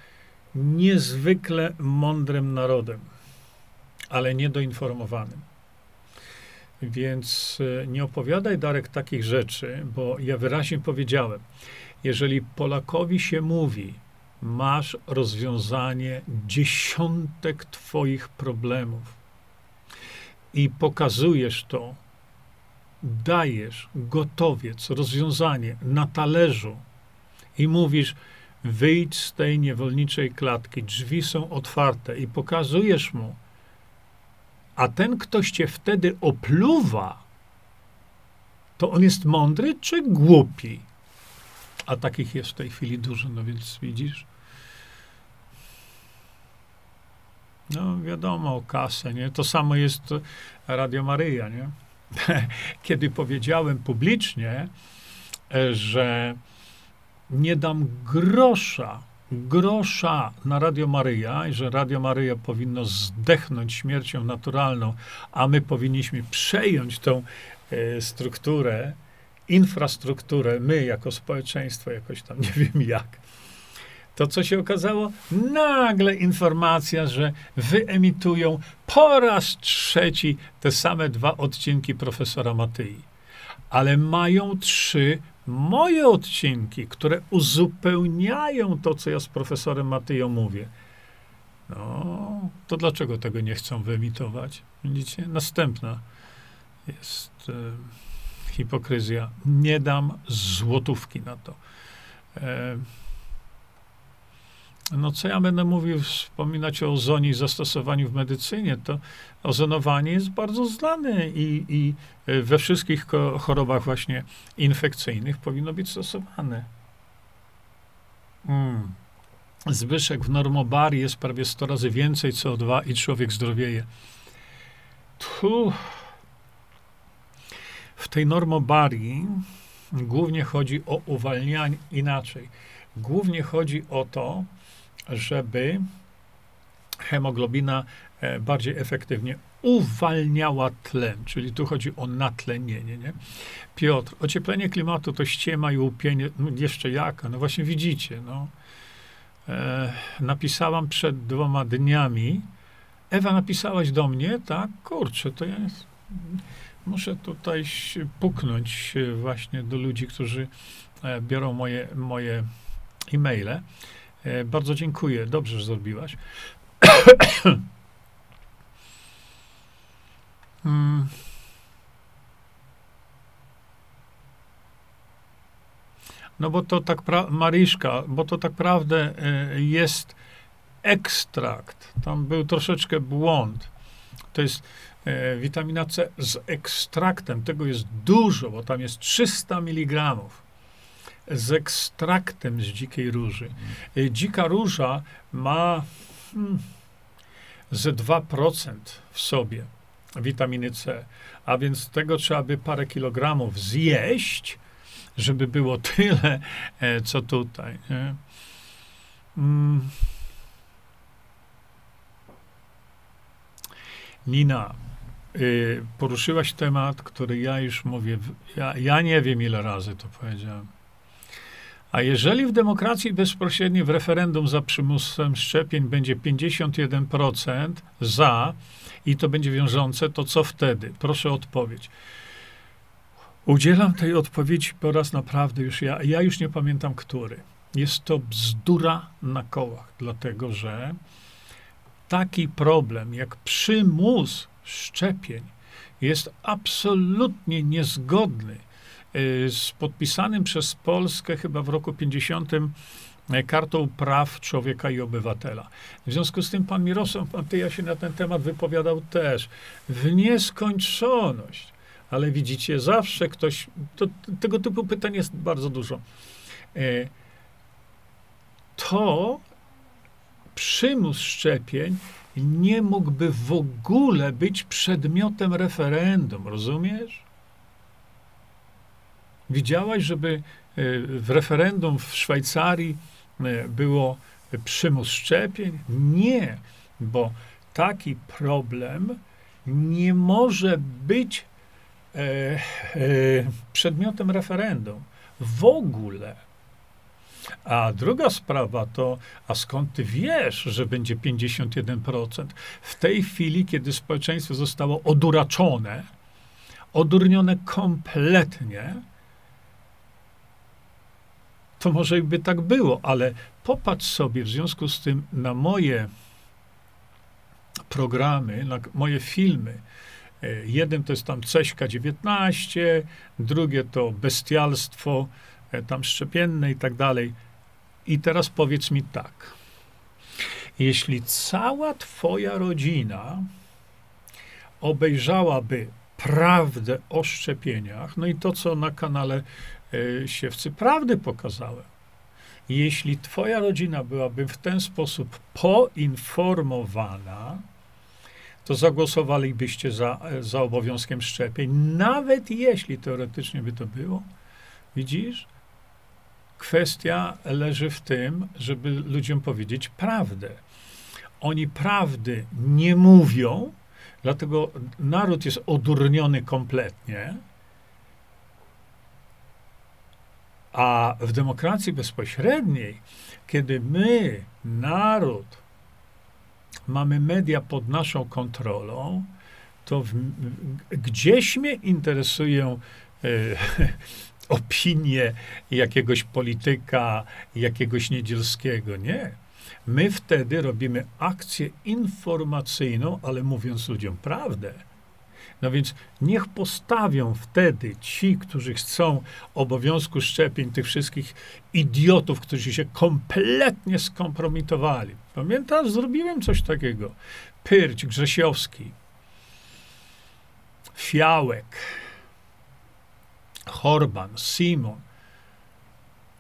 niezwykle mądrym narodem, ale niedoinformowanym. Więc e, nie opowiadaj, Darek, takich rzeczy, bo ja wyraźnie powiedziałem, jeżeli Polakowi się mówi, masz rozwiązanie dziesiątek Twoich problemów i pokazujesz to, dajesz gotowiec, rozwiązanie na talerzu i mówisz, wyjdź z tej niewolniczej klatki, drzwi są otwarte i pokazujesz mu, a ten ktoś cię wtedy opluwa, to on jest mądry czy głupi? A takich jest w tej chwili dużo, no więc widzisz. No wiadomo, kasę, nie? To samo jest Radio Maryja, nie? kiedy powiedziałem publicznie, e, że nie dam grosza, grosza na Radio Maryja i że Radio Maryja powinno zdechnąć śmiercią naturalną, a my powinniśmy przejąć tą e, strukturę, infrastrukturę, my jako społeczeństwo, jakoś tam nie wiem jak to co się okazało? Nagle informacja, że wyemitują po raz trzeci te same dwa odcinki profesora Matyi. Ale mają trzy moje odcinki, które uzupełniają to, co ja z profesorem Matyją mówię. No, to dlaczego tego nie chcą wyemitować? Widzicie? Następna jest e, hipokryzja. Nie dam złotówki na to. E, no co ja będę mówił, wspominać o ozonie i zastosowaniu w medycynie, to ozonowanie jest bardzo znane i, i e, we wszystkich chorobach właśnie infekcyjnych powinno być stosowane. Mm. Zbyszek, w normobarii jest prawie 100 razy więcej CO2 i człowiek zdrowieje. Tu, w tej normobarii głównie chodzi o uwalnianie, inaczej, głównie chodzi o to, żeby hemoglobina e, bardziej efektywnie uwalniała tlen, czyli tu chodzi o natlenienie. Nie? Piotr, ocieplenie klimatu to ściema i łupienie, no jeszcze jaka, no właśnie widzicie, no. E, napisałam przed dwoma dniami, Ewa, napisałaś do mnie, tak? Kurczę, to ja muszę tutaj puknąć właśnie do ludzi, którzy e, biorą moje, moje e-maile. E, bardzo dziękuję. Dobrze, że zrobiłaś. hmm. No bo to tak, pra- Mariszka, bo to tak naprawdę e, jest ekstrakt. Tam był troszeczkę błąd. To jest y, witamina C z ekstraktem. Tego jest dużo, bo tam jest 300 mg z ekstraktem z dzikiej róży. E, dzika róża ma hmm, ze 2% w sobie witaminy C, a więc tego trzeba by parę kilogramów zjeść, żeby było tyle, e, co tutaj. Nie? Mm. Nina, y, poruszyłaś temat, który ja już mówię, ja, ja nie wiem ile razy to powiedziałem. A jeżeli w demokracji bezpośredniej w referendum za przymusem szczepień będzie 51% za i to będzie wiążące, to co wtedy? Proszę o odpowiedź. Udzielam tej odpowiedzi po raz naprawdę już ja, ja już nie pamiętam który. Jest to bzdura na kołach, dlatego że taki problem jak przymus szczepień jest absolutnie niezgodny z podpisanym przez Polskę chyba w roku 50 e, kartą praw człowieka i obywatela. W związku z tym pan Mirosław Pantyja się na ten temat wypowiadał też w nieskończoność. Ale widzicie, zawsze ktoś, to, tego typu pytań jest bardzo dużo. E, to przymus szczepień nie mógłby w ogóle być przedmiotem referendum, rozumiesz? Widziałaś, żeby e, w referendum w Szwajcarii e, było przymus szczepień? Nie, bo taki problem nie może być e, przedmiotem referendum. W ogóle. A druga sprawa to, a skąd ty wiesz, że będzie 51%? W tej chwili, kiedy społeczeństwo zostało oduraczone, odurnione kompletnie, to może by tak było, ale popatrz sobie w związku z tym na moje programy, na moje filmy. E, Jeden to jest tam Ceśka 19, drugie to Bestialstwo, e, tam szczepienne i tak dalej. I teraz powiedz mi tak. Jeśli cała twoja rodzina obejrzałaby prawdę o szczepieniach, no i to, co na kanale Siewcy Prawdy pokazałem, jeśli twoja rodzina byłaby w ten sposób poinformowana, to zagłosowalibyście za, za obowiązkiem szczepień, nawet jeśli teoretycznie by to było. Widzisz? Kwestia leży w tym, żeby ludziom powiedzieć prawdę. Oni prawdy nie mówią, dlatego naród jest odurniony kompletnie. A w demokracji bezpośredniej, kiedy my, naród, mamy media pod naszą kontrolą, to w, gdzieś mnie interesują e, opinie jakiegoś polityka, jakiegoś niedzielskiego. Nie. My wtedy robimy akcję informacyjną, ale mówiąc ludziom prawdę. No więc niech postawią wtedy ci, którzy chcą obowiązku szczepień, tych wszystkich idiotów, którzy się kompletnie skompromitowali. Pamiętasz, zrobiłem coś takiego. Pyrć, Grzesiowski, Fiałek, Horban, Simon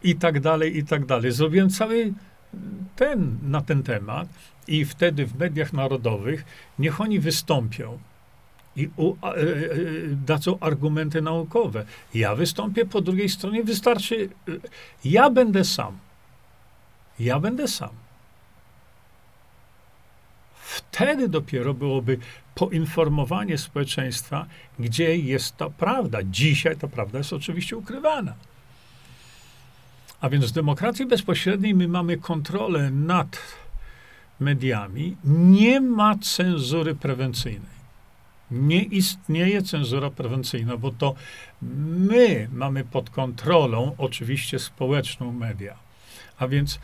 i tak dalej, i tak dalej. Zrobiłem cały ten na ten temat i wtedy w mediach narodowych niech oni wystąpią i u, e, e, dadzą argumenty naukowe. Ja wystąpię po drugiej stronie, wystarczy. e, Ja będę sam. Ja będę sam. Wtedy dopiero byłoby poinformowanie społeczeństwa, gdzie jest ta prawda. Dzisiaj ta prawda jest oczywiście ukrywana. A więc w demokracji bezpośredniej my mamy kontrolę nad mediami. Nie ma cenzury prewencyjnej. Nie istnieje cenzura prewencyjna, bo to my mamy pod kontrolą oczywiście społeczną media. A więc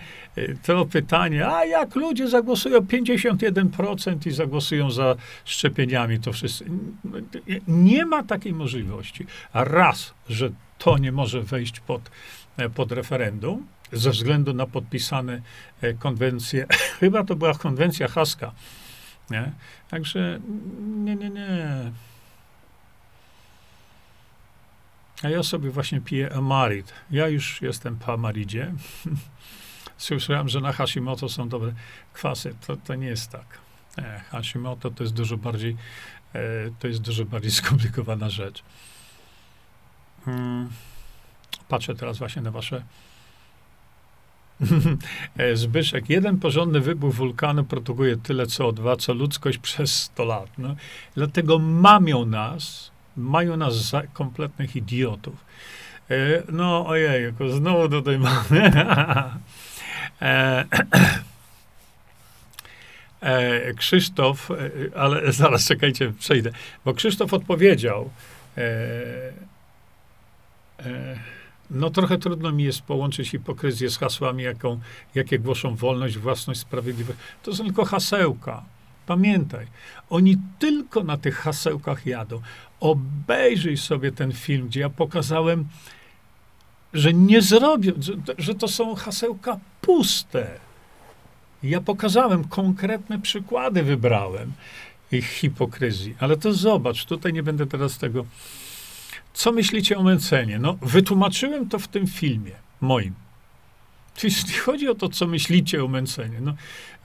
to pytanie, a jak ludzie zagłosują 51% i zagłosują za szczepieniami, to wszyscy. Nie ma takiej możliwości. Raz, że to nie może wejść pod pod referendum ze względu na podpisane e, konwencje. Chyba to była konwencja haska. Nie? Także nie, nie, nie. A ja sobie właśnie piję Amarit. Ja już jestem po Amaridzie. Słyszałem, że na Hashimoto są dobre kwasy. To, to nie jest tak. Nie, Hashimoto to jest dużo bardziej, e, to jest dużo bardziej skomplikowana rzecz. Hmm. Patrzę teraz właśnie na wasze Zbyszek, jeden porządny wybuch wulkanu produkuje tyle CO2, co ludzkość przez 100 lat. No, dlatego mamią nas, mają nas za kompletnych idiotów. E, no, ojej, znowu tutaj mamy. e, e, Krzysztof, e, ale zaraz czekajcie, przejdę, bo Krzysztof odpowiedział. E, e, no trochę trudno mi jest połączyć hipokryzję z hasłami, jaką, jakie głoszą wolność, własność, sprawiedliwość. To są tylko hasełka. Pamiętaj, oni tylko na tych hasełkach jadą. Obejrzyj sobie ten film, gdzie ja pokazałem, że nie zrobią, że, że to są hasełka puste. Ja pokazałem konkretne przykłady, wybrałem ich hipokryzji. Ale to zobacz, tutaj nie będę teraz tego. Co myślicie o Mencenie? No, wytłumaczyłem to w tym filmie moim. Jeśli chodzi o to, co myślicie o Mencenie, no,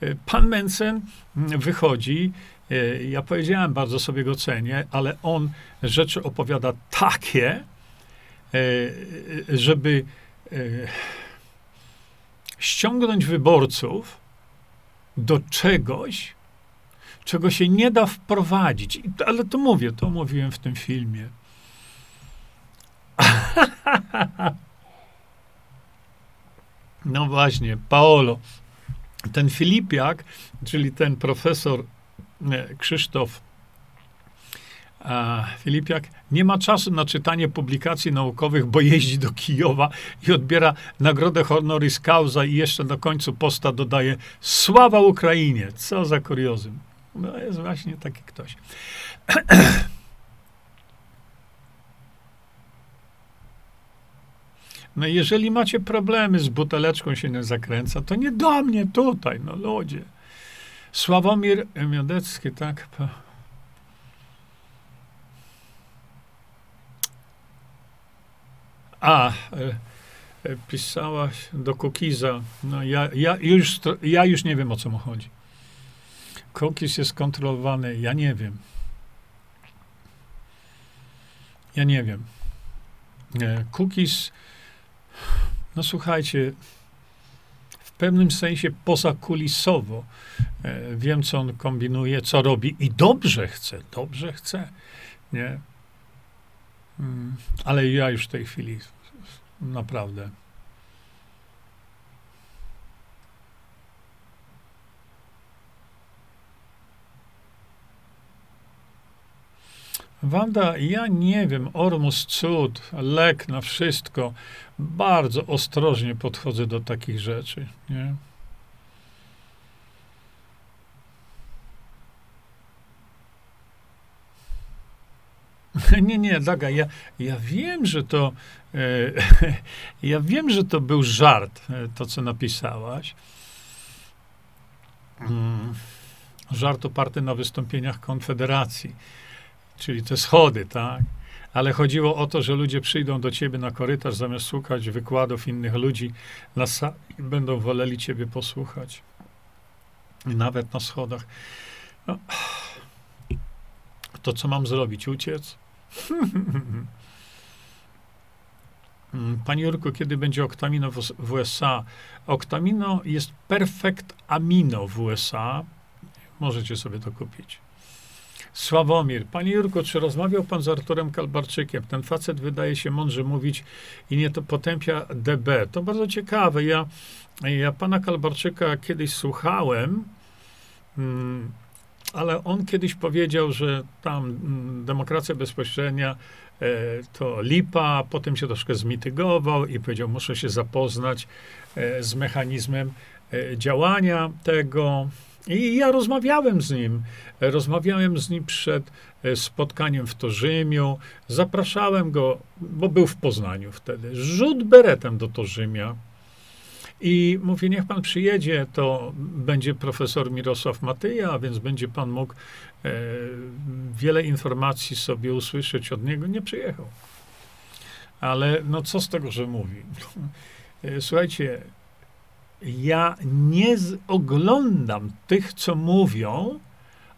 e, pan Mencen wychodzi, e, ja powiedziałem, bardzo sobie go cenię, ale on rzeczy opowiada takie, e, żeby ściągnąć wyborców do czegoś, czego się nie da wprowadzić. Ale to mówię, to mówiłem w tym filmie. No właśnie, Paolo. Ten Filipiak, czyli ten profesor e, Krzysztof Filipiak nie ma czasu na czytanie publikacji naukowych, bo jeździ do Kijowa i odbiera nagrodę honoris causa i jeszcze na końcu posta dodaje sława Ukrainie. Co za kuriozum. No jest właśnie taki ktoś. No jeżeli macie problemy z buteleczką się nie zakręca, to nie do mnie tutaj, no ludzie. Sławomir Miodecki, tak? A, e, e, pisałaś do Kukiza. No ja, ja, już, ja już nie wiem, o co mu chodzi. Cookies jest kontrolowany, ja nie wiem. Ja nie wiem. E, cookies no słuchajcie, w pewnym sensie pozakulisowo e, wiem, co on kombinuje, co robi i dobrze chce, dobrze chce, nie? Mm, ale ja już w tej chwili naprawdę Wanda, ja nie wiem, Ormus cud, lek na wszystko. Bardzo ostrożnie podchodzę do takich rzeczy, nie? Nie, nie, Daga, ja, ja wiem, że to e, ja wiem, że to był żart, e, to co napisałaś. Mm, żart oparty na wystąpieniach Konfederacji czyli te schody, tak? Ale chodziło o to, że ludzie przyjdą do ciebie na korytarz, zamiast słuchać wykładów innych ludzi na sali, będą woleli ciebie posłuchać. I nawet na schodach. No. To co mam zrobić? Uciec? Panie Jurku, kiedy będzie Oktamino w USA? Oktamino jest perfekt amino w USA. Możecie sobie to kupić. Sławomir, panie Jurko, czy rozmawiał pan z Arturem Kalbarczykiem? Ten facet wydaje się mądrze mówić i nie to potępia DB. To bardzo ciekawe. Ja, ja pana Kalbarczyka kiedyś słuchałem, mm, ale on kiedyś powiedział, że tam mm, demokracja bezpośrednia e, to lipa, potem się troszkę zmitygował i powiedział, muszę się zapoznać e, z mechanizmem e, działania tego I ja rozmawiałem z nim. Rozmawiałem z nim przed e, spotkaniem w Torzymiu. Zapraszałem go, bo był w Poznaniu wtedy. Rzut beretem do Torzymia. I mówię, niech pan przyjedzie, to będzie profesor Mirosław Matyja, więc będzie pan mógł e, wiele informacji sobie usłyszeć od niego. Nie przyjechał. Ale no co z tego, że mówi? E, słuchajcie, ja nie oglądam tych, co mówią,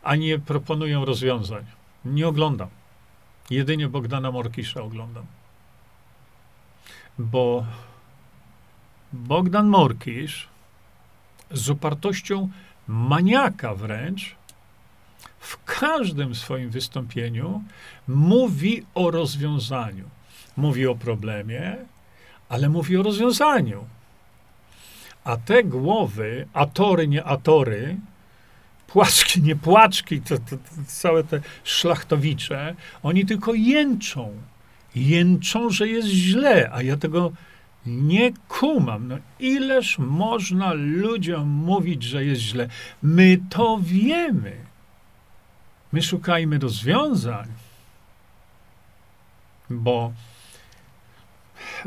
a nie proponują rozwiązań. Nie oglądam. Jedynie Bogdana Morkisza oglądam. Bo Bogdan Morkisz z upartością maniaka wręcz w każdym swoim wystąpieniu mówi o rozwiązaniu. Mówi o problemie, ale mówi o rozwiązaniu. A te głowy, atory, nie atory, płaczki, nie płaczki, to, to, to całe te szlachtowicze, oni tylko jęczą. Jęczą, że jest źle, a ja tego nie kumam. No, ileż można ludziom mówić, że jest źle? My to wiemy. My szukajmy rozwiązań, bo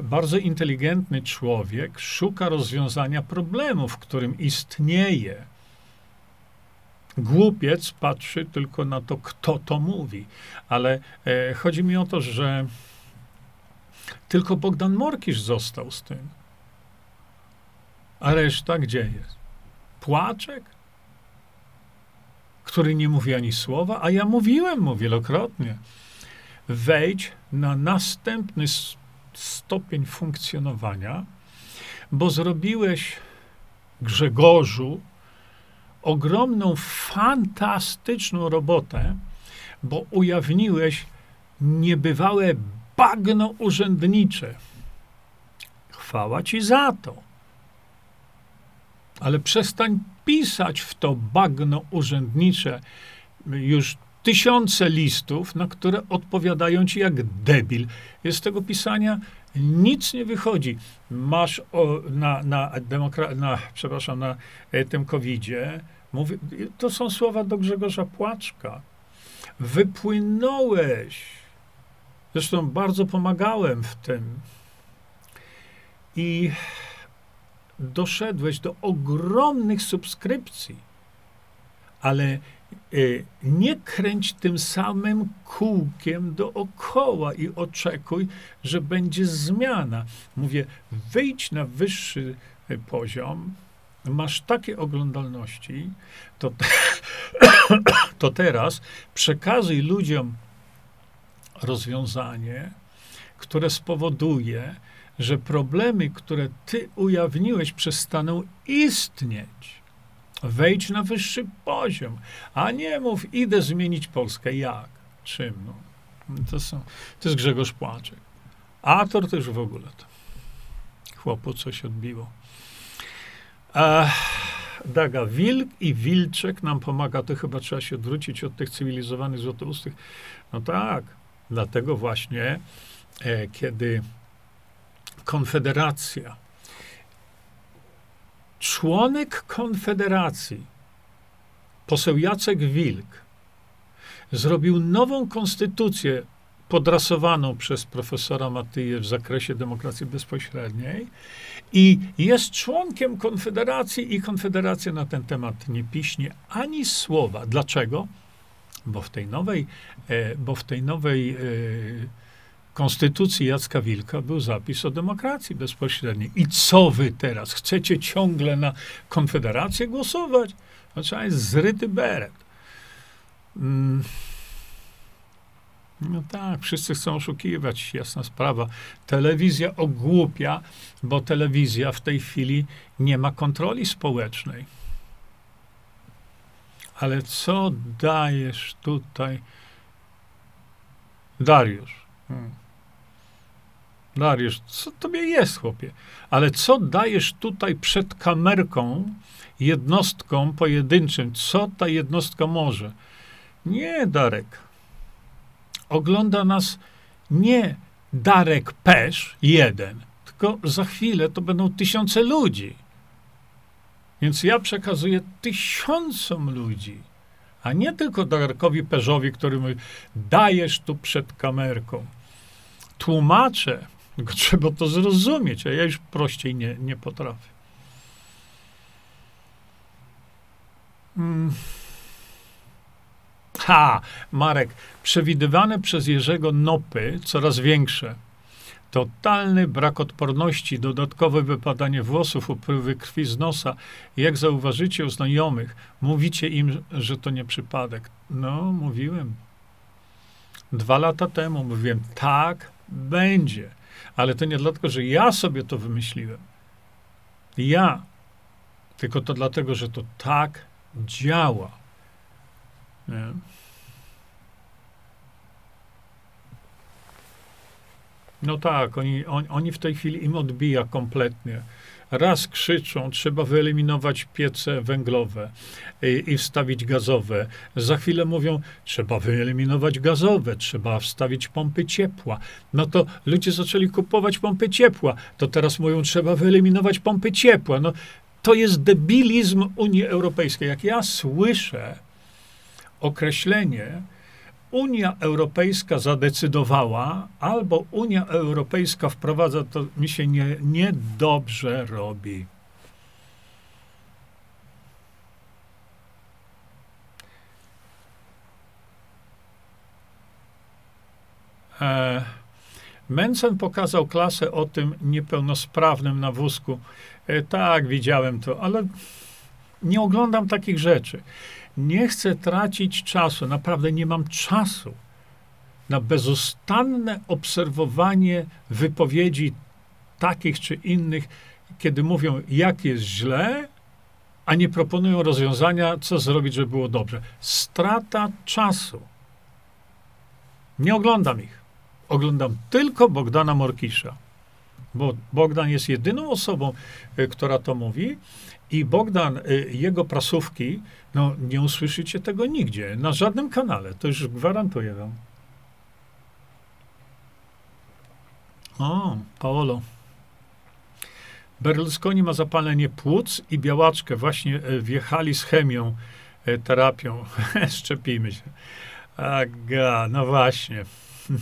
bardzo inteligentny człowiek szuka rozwiązania problemu, w którym istnieje. Głupiec patrzy tylko na to, kto to mówi. Ale e, chodzi mi o to, że tylko Bogdan Morkisz został z tym. A reszta gdzie jest? Płaczek? Który nie mówi ani słowa, a ja mówiłem mu wielokrotnie. Wejdź na następny stopień funkcjonowania, bo zrobiłeś Grzegorzu ogromną, fantastyczną robotę, bo ujawniłeś niebywałe bagno urzędnicze. Chwała ci za to. Ale przestań pisać w to bagno urzędnicze już tysiące listów, na które odpowiadają ci jak debil. Jest z tego pisania nic nie wychodzi. Masz o, na, na, demokra- na, przepraszam, na e, tym covidzie, mówi, to są słowa do Grzegorza Płaczka. Wypłynąłeś. Zresztą bardzo pomagałem w tym. I doszedłeś do ogromnych subskrypcji. Ale nie kręć tym samym kółkiem dookoła i oczekuj, że będzie zmiana. Mówię, wyjdź na wyższy y, poziom, masz takie oglądalności, to, to teraz przekazuj ludziom rozwiązanie, które spowoduje, że problemy, które ty ujawniłeś, przestaną istnieć. Wejdź na wyższy poziom, a nie mów, idę zmienić Polskę. Jak? Czym? No? To, są, to jest Grzegorz Płaczek. Ator to już w ogóle to. Chłopu coś odbiło. Daga, wilk i wilczek nam pomaga, to chyba trzeba się odwrócić od tych cywilizowanych złotoustych. No tak, dlatego właśnie, e, kiedy Konfederacja członek Konfederacji, poseł Jacek Wilk, zrobił nową konstytucję podrasowaną przez profesora Matyję w zakresie demokracji bezpośredniej i jest członkiem Konfederacji i Konfederacja na ten temat nie piśnie ani słowa. Dlaczego? Bo w tej nowej, e, bo w tej nowej e, konstytucji Jacka Wilka był zapis o demokracji bezpośredniej. I co wy teraz? Chcecie ciągle na Konfederację głosować? Trzeba jest zryty beret. Mm. No tak, wszyscy chcą oszukiwać, jasna sprawa. Telewizja ogłupia, bo telewizja w tej chwili nie ma kontroli społecznej. Ale co dajesz tutaj, Dariusz? Hmm. Dariusz, co tobie jest, chłopie? Ale co dajesz tutaj przed kamerką jednostkom pojedynczym? Co ta jednostka może? Nie, Darek. Ogląda nas nie Darek Pesz jeden, tylko za chwilę to będą tysiące ludzi. Więc ja przekazuję tysiącom ludzi, a nie tylko Darkowi Perzowi, który mówi, dajesz tu przed kamerką. Tłumaczę, tylko trzeba to zrozumieć, a ja już prościej nie, nie potrafię. Hmm. Ha, Marek, przewidywane przez Jerzego nopy coraz większe. Totalny brak odporności, dodatkowe wypadanie włosów, upływy krwi z nosa. Jak zauważycie u znajomych, mówicie im, że to nie przypadek. No, mówiłem. Dwa lata temu mówiłem, tak, będzie. Ale to nie dlatego, że ja sobie to wymyśliłem. Ja. Tylko to dlatego, że to tak działa. Nie? No tak, oni, on, oni w tej chwili im odbija kompletnie. Raz krzyczą, trzeba wyeliminować piece węglowe i, i, wstawić gazowe. Za chwilę mówią, trzeba wyeliminować gazowe, trzeba wstawić pompy ciepła. No to ludzie zaczęli kupować pompy ciepła. To teraz mówią, trzeba wyeliminować pompy ciepła. No, to jest debilizm Unii Europejskiej. Jak ja słyszę określenie, Unia Europejska zadecydowała, albo Unia Europejska wprowadza, to mi się nie, niedobrze robi. E, Mencen pokazał klasę o tym niepełnosprawnym na wózku. E, tak, widziałem to, ale nie oglądam takich rzeczy. Nie chcę tracić czasu, naprawdę nie mam czasu na bezustanne obserwowanie wypowiedzi takich czy innych, kiedy mówią, jak jest źle, a nie proponują rozwiązania, co zrobić, żeby było dobrze. Strata czasu. Nie oglądam ich. Oglądam tylko Bogdana Morkisza. Bo Bogdan jest jedyną osobą, y, która to mówi, i Bogdan, y, jego prasówki, no nie usłyszycie tego nigdzie, na żadnym kanale, to już gwarantuję wam. O, Paolo. Berlusconi ma zapalenie płuc i białaczkę. Właśnie y, wjechali z chemią, y, terapią. Szczepimy się. Aga, no właśnie.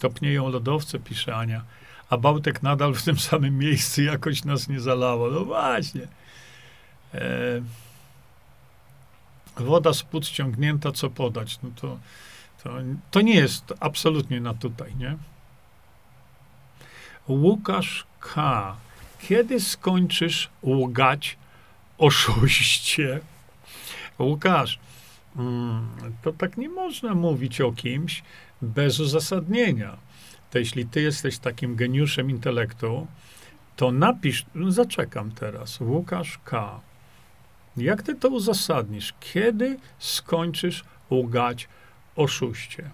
Topnieją lodowce, pisze Ania a Bałtek nadal w tym samym miejscu jakoś nas nie zalało. No właśnie. E, woda z płuc ciągnięta, co podać? No to, to, to nie jest absolutnie na tutaj, nie? Łukasz K. Kiedy skończysz łgać oszuście? Łukasz, mm, to tak nie można mówić o kimś bez uzasadnienia to jeśli ty jesteś takim geniuszem intelektu, to napisz, no zaczekam teraz, Łukasz K. Jak ty to uzasadnisz? Kiedy skończysz łgać oszuście?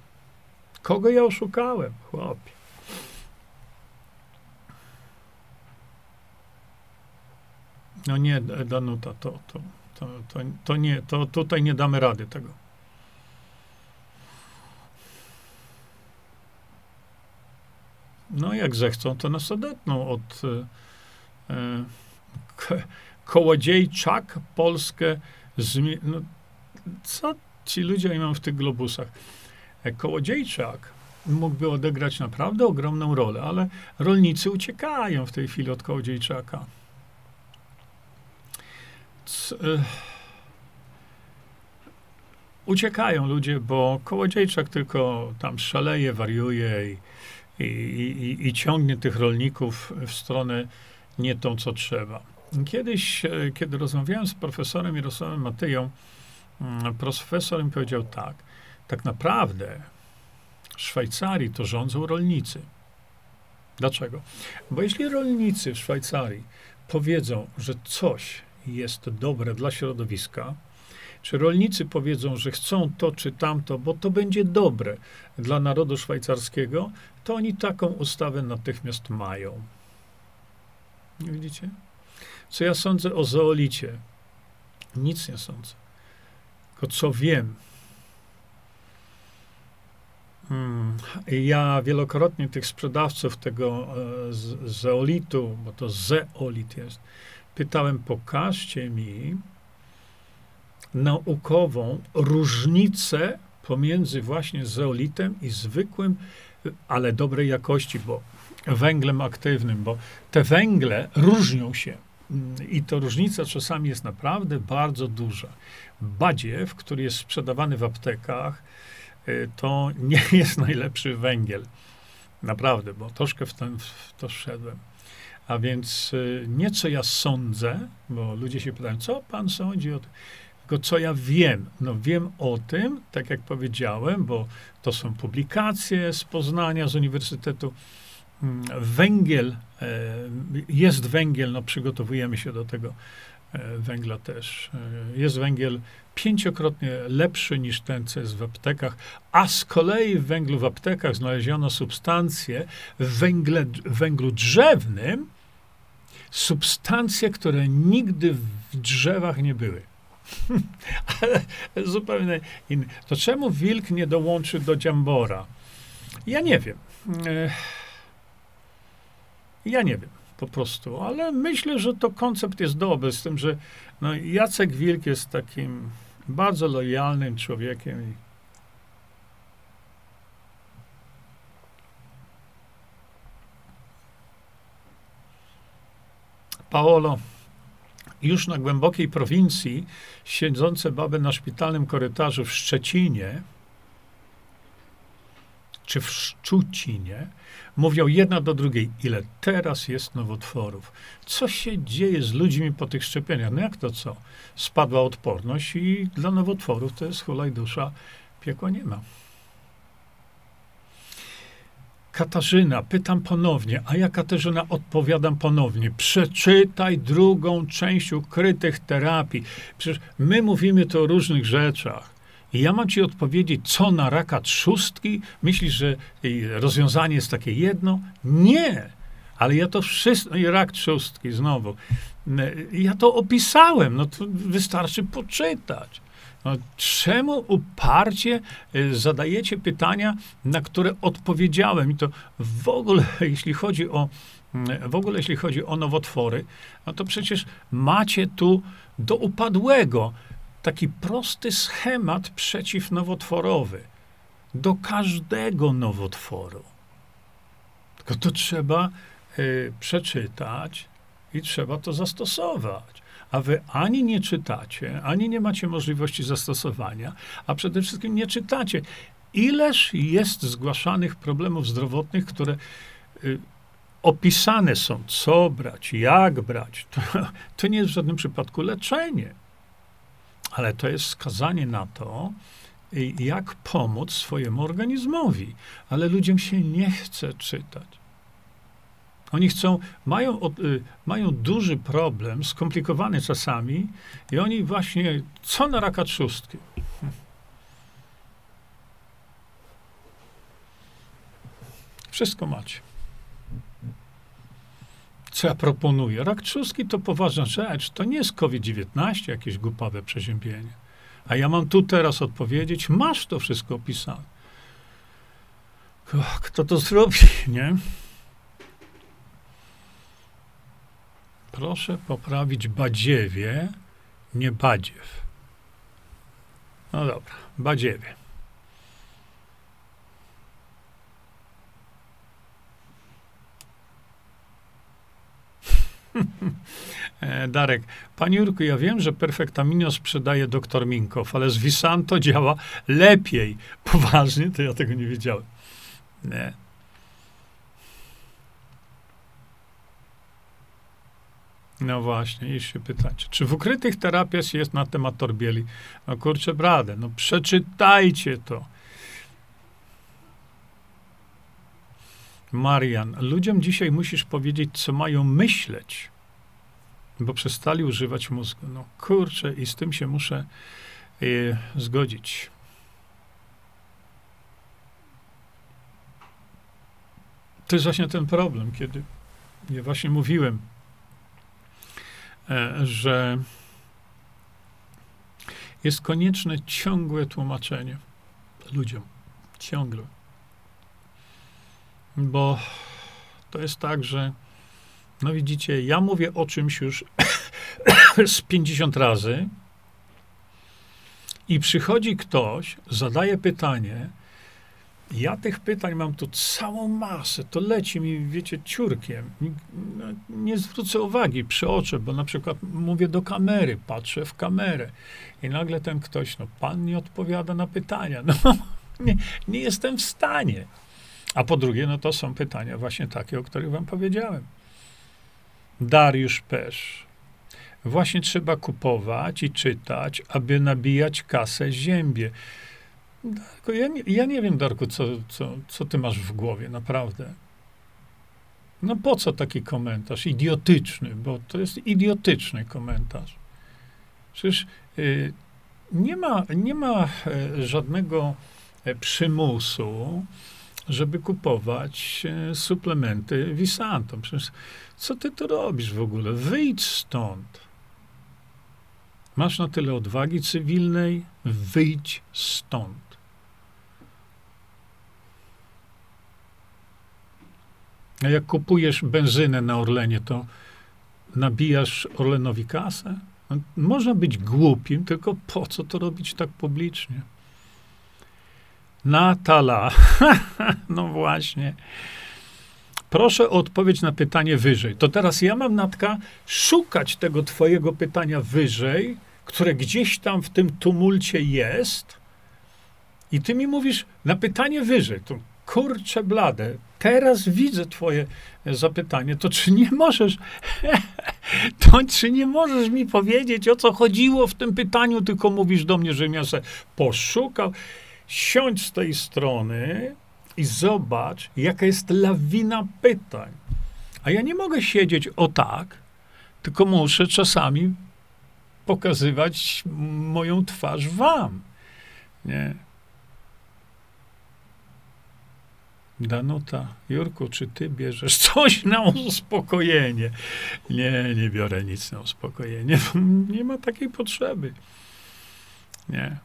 Kogo ja oszukałem, chłopie? No nie, Danuta, to, to, to, to, to nie, to tutaj nie damy rady tego. No, jak zechcą, to nas odetną od e, e Kołodziejczak Polskę zmi- no, co ci ludzie mają w tych globusach? E, Kołodziejczak mógłby odegrać naprawdę ogromną rolę, ale rolnicy uciekają w tej chwili od Kołodziejczaka. C- e, uciekają ludzie, bo Kołodziejczak tylko tam szaleje, wariuje i i, i, i ciągnie tych rolników w stronę nie tą, co trzeba. Kiedyś, e, kiedy rozmawiałem z profesorem Jarosławem Matyją, mm, profesor mi powiedział tak, tak naprawdę w Szwajcarii to rządzą rolnicy. Dlaczego? Bo jeśli rolnicy w Szwajcarii powiedzą, że coś jest dobre dla środowiska, czy rolnicy powiedzą, że chcą to czy tamto, bo to będzie dobre dla narodu szwajcarskiego, to oni taką ustawę natychmiast mają. Nie widzicie? Co ja sądzę o zoolicie? Nic nie sądzę. Tylko co wiem, Hmm. Ja wielokrotnie tych sprzedawców tego e, zeolitu, bo to zeolit jest, pytałem, pokażcie mi naukową różnicę pomiędzy właśnie zeolitem i zwykłym, ale dobrej jakości, bo węglem aktywnym, bo te węgle różnią się. I to różnica czasami jest naprawdę bardzo duża. Badziew, który jest sprzedawany w aptekach, to nie jest najlepszy węgiel. Naprawdę, bo troszkę w, ten, w to wszedłem. A więc y, nie co ja sądzę, bo ludzie się pytają, co pan sądzi o tym? Tylko co ja wiem? No wiem o tym, tak jak powiedziałem, bo to są publikacje z Poznania, z Uniwersytetu. Mm, węgiel, e, jest węgiel, no przygotowujemy się do tego e, węgla też. E, jest węgiel pięciokrotnie lepszy niż ten, co jest w aptekach, a z kolei w węglu w aptekach znaleziono substancje w węgle, węglu drzewnym, substancje, które nigdy w drzewach nie były. Ale zupełnie inny. To czemu wilk nie dołączy do dziambora? Ja nie wiem. Ja nie wiem po prostu, ale myślę, że to koncept jest dobry, z tym, że no, Jacek Wilk jest takim bardzo lojalnym człowiekiem. Paolo, już na głębokiej prowincji, siedzące baby na szpitalnym korytarzu w Szczecinie, czy w Szczucinie, mówią jedna do drugiej, ile teraz jest nowotworów. Co się dzieje z ludźmi po tych szczepieniach? No jak to co? Spadła odporność i dla nowotworów to jest hulaj dusza, piekła nie ma. Katarzyna, pytam ponownie, a ja Katarzyna odpowiadam ponownie. Przeczytaj drugą część ukrytych terapii. Przecież my mówimy tu o różnych rzeczach. I ja mam ci odpowiedzieć, co na raka trzustki? Myślisz, że rozwiązanie jest takie jedno? Nie. Ale ja to wszystko, i rak trzustki znowu. Ja to opisałem, no to wystarczy poczytać. Czemu uparcie y, zadajecie pytania, na które odpowiedziałem? I to w ogóle, jeśli chodzi o, w ogóle, jeśli chodzi o nowotwory, no to przecież macie tu do upadłego taki prosty schemat przeciwnowotworowy do każdego nowotworu. Tylko to trzeba y, przeczytać i trzeba to zastosować. A wy ani nie czytacie, ani nie macie możliwości zastosowania, a przede wszystkim nie czytacie. Ileż jest zgłaszanych problemów zdrowotnych, które y, opisane są, co brać, jak brać. To, to nie jest w żadnym przypadku leczenie ale to jest wskazanie na to, jak pomóc swojemu organizmowi. Ale ludziom się nie chce czytać. Oni chcą, mają, y, mają duży problem, skomplikowany czasami, i oni właśnie, co na raka trzustki? Wszystko macie co ja proponuję. Rak trzustki to poważna rzecz. To nie jest COVID-19, jakieś głupawe przeziębienie. A ja mam tu teraz odpowiedzieć, masz to wszystko opisane. Kto to zrobi, nie? Proszę poprawić badziewie, nie badziew. No dobra, badziewie. E, Darek, Panie Jurku, ja wiem, że Perfektamino sprzedaje doktor Minkow, ale z Visanto działa lepiej. Poważnie? To ja tego nie wiedziałem. Nie. No właśnie, już się pytacie. Czy w ukrytych terapiach jest na temat torbieli? No kurczę, bradę, no przeczytajcie to. Marian, ludziom dzisiaj musisz powiedzieć, co mają myśleć, bo przestali używać mózgu. No kurczę, i z tym się muszę y, zgodzić. To jest właśnie ten problem, kiedy ja właśnie mówiłem, że jest konieczne ciągłe tłumaczenie ludziom. Ciągle. bo to jest tak, że no widzicie, ja mówię o czymś już z 50 razy i przychodzi ktoś, zadaje pytanie, ja tych pytań mam tu całą masę, to leci mi, wiecie, ciurkiem. No, nie zwrócę uwagi, przeoczę, bo na przykład mówię do kamery, patrzę w kamerę i nagle ten ktoś, no pan nie odpowiada na pytania. No, nie, nie jestem w stanie. A po drugie, no to są pytania właśnie takie, o których wam powiedziałem. Dariusz Pesz. Właśnie trzeba kupować i czytać, aby nabijać kasę ziębie. Ja nie, ja nie wiem, Darku, co, co, co ty masz w głowie, naprawdę. No po co taki komentarz? Idiotyczny, bo to jest idiotyczny komentarz. Przecież y, nie ma, nie ma y, żadnego y, przymusu, żeby kupować e, suplementy Visanto. Przecież co ty tu robisz w ogóle? Wyjdź stąd. Masz na tyle odwagi cywilnej, wyjdź stąd. A jak kupujesz benzynę na Orlenie, to nabijasz Orlenowi kasę? No, można być głupim, tylko po co to robić tak publicznie? Natala. no właśnie. Proszę o odpowiedź na pytanie wyżej. To teraz ja mam, Natka, szukać tego twojego pytania wyżej, które gdzieś tam w tym tumulcie jest i ty mi mówisz na pytanie wyżej. To kurcze blade, teraz widzę twoje zapytanie, to czy nie możesz, to czy nie możesz mi powiedzieć, o co chodziło w tym pytaniu, tylko mówisz do mnie, że ja se poszukał siądź z tej strony i zobacz, jaka jest lawina pytań. A ja nie mogę siedzieć o tak, tylko muszę czasami pokazywać moją twarz wam. Nie. Danuta, Jurku, czy ty bierzesz coś na uspokojenie? Nie, nie biorę nic na uspokojenie. Nie ma takiej potrzeby. Nie.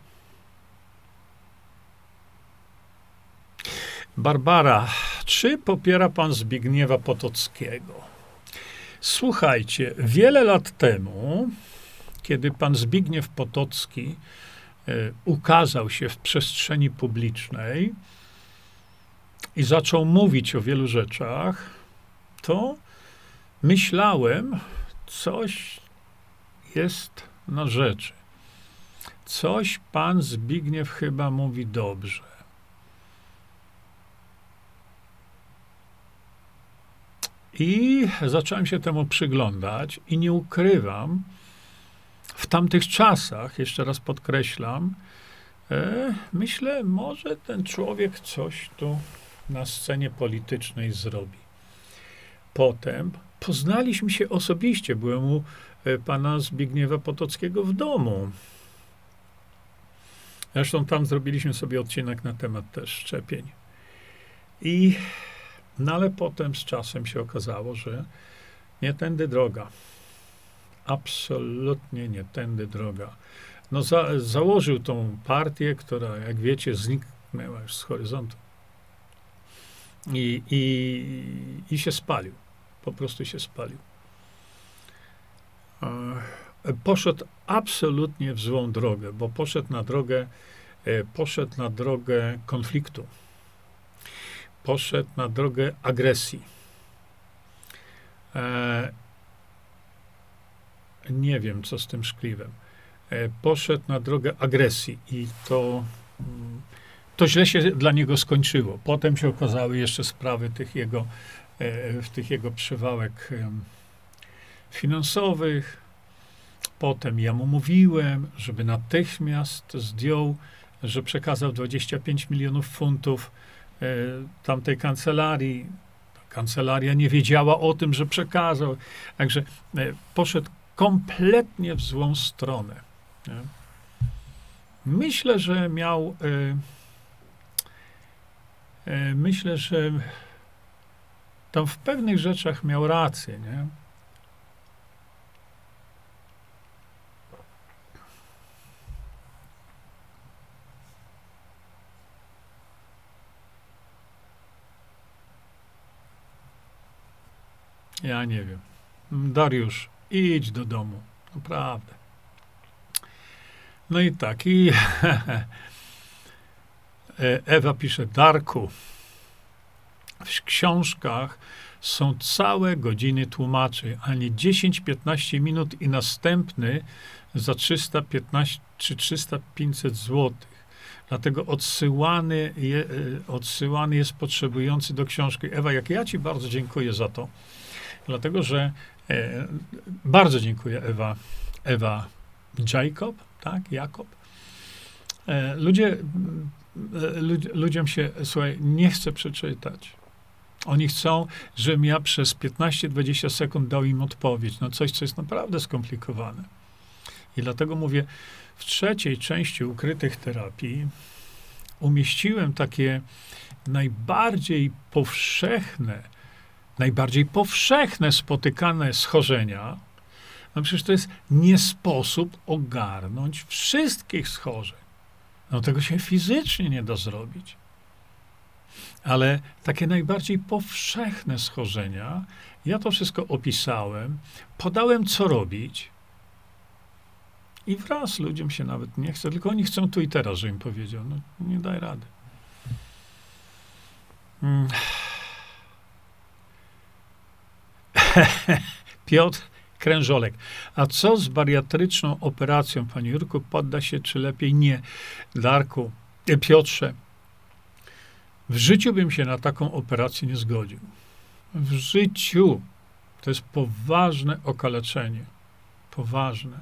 Barbara, czy popiera pan Zbigniewa Potockiego? Słuchajcie, wiele lat temu, kiedy pan Zbigniew Potocki e, ukazał się w przestrzeni publicznej i zaczął mówić o wielu rzeczach, to myślałem, coś jest na rzeczy. Coś pan Zbigniew chyba mówi dobrze. I zacząłem się temu przyglądać i nie ukrywam, w tamtych czasach, jeszcze raz podkreślam, e, myślę, może ten człowiek coś tu na scenie politycznej zrobi. Potem poznaliśmy się osobiście. Byłem u e, pana Zbigniewa Potockiego w domu. Zresztą tam zrobiliśmy sobie odcinek na temat też szczepień. I no ale potem z czasem się okazało, że nie tędy droga. Absolutnie nie tędy droga. No za, założył tą partię, która, jak wiecie, zniknęła już z horyzontu. I, i, i się spalił. Po prostu się spalił. E, poszedł absolutnie w złą drogę, bo poszedł na drogę, e, poszedł na drogę konfliktu poszedł na drogę agresji. E, nie wiem, co z tym szkliwem. Poszedł na drogę agresji i to, mm, to źle się dla niego skończyło. Potem się okazały jeszcze sprawy tych jego, e, tych jego przywałek finansowych. Potem ja mu mówiłem, żeby natychmiast zdjął, że przekazał 25 milionów funtów E, tamtej kancelarii. Kancelaria nie wiedziała o tym, że przekazał. Także e, poszedł kompletnie w złą stronę. Myślę, że miał. E, myślę, że tam w pewnych rzeczach miał rację, nie? Ja nie wiem. Dariusz, idź do domu. Naprawdę. No i tak. I Ewa pisze, Darku, w książkach są całe godziny tłumaczy, a nie 10-15 minut i następny za 315 czy 300-500 złotych. Dlatego odsyłany, je, e, odsyłany jest potrzebujący do książki. Ewa, jak ja Ci bardzo dziękuję za to, dlatego że e, bardzo dziękuję, Ewa, Ewa Jacob, tak, Jakob. E, ludzie, e, lud, ludziom się, słuchaj, nie chce przeczytać. Oni chcą, żebym ja przez 15-20 sekund dał im odpowiedź na coś, co jest naprawdę skomplikowane. I dlatego mówię, w trzeciej części ukrytych terapii umieściłem takie najbardziej powszechne, najbardziej powszechne spotykane schorzenia. No przecież to jest nie sposób ogarnąć wszystkich schorzeń. No tego się fizycznie nie da zrobić. Ale takie najbardziej powszechne schorzenia, ja to wszystko opisałem, podałem, co robić, i wraz ludziom się nawet nie chce, tylko oni chcą tu i teraz, że im powiedział. No, nie daj rady. Hmm. Piotr Krężolek. A co z bariatryczną operacją, panie Jurku? Podda się, czy lepiej nie? Darku, e, Piotrze, w życiu bym się na taką operację nie zgodził. W życiu. To jest poważne okaleczenie. Poważne.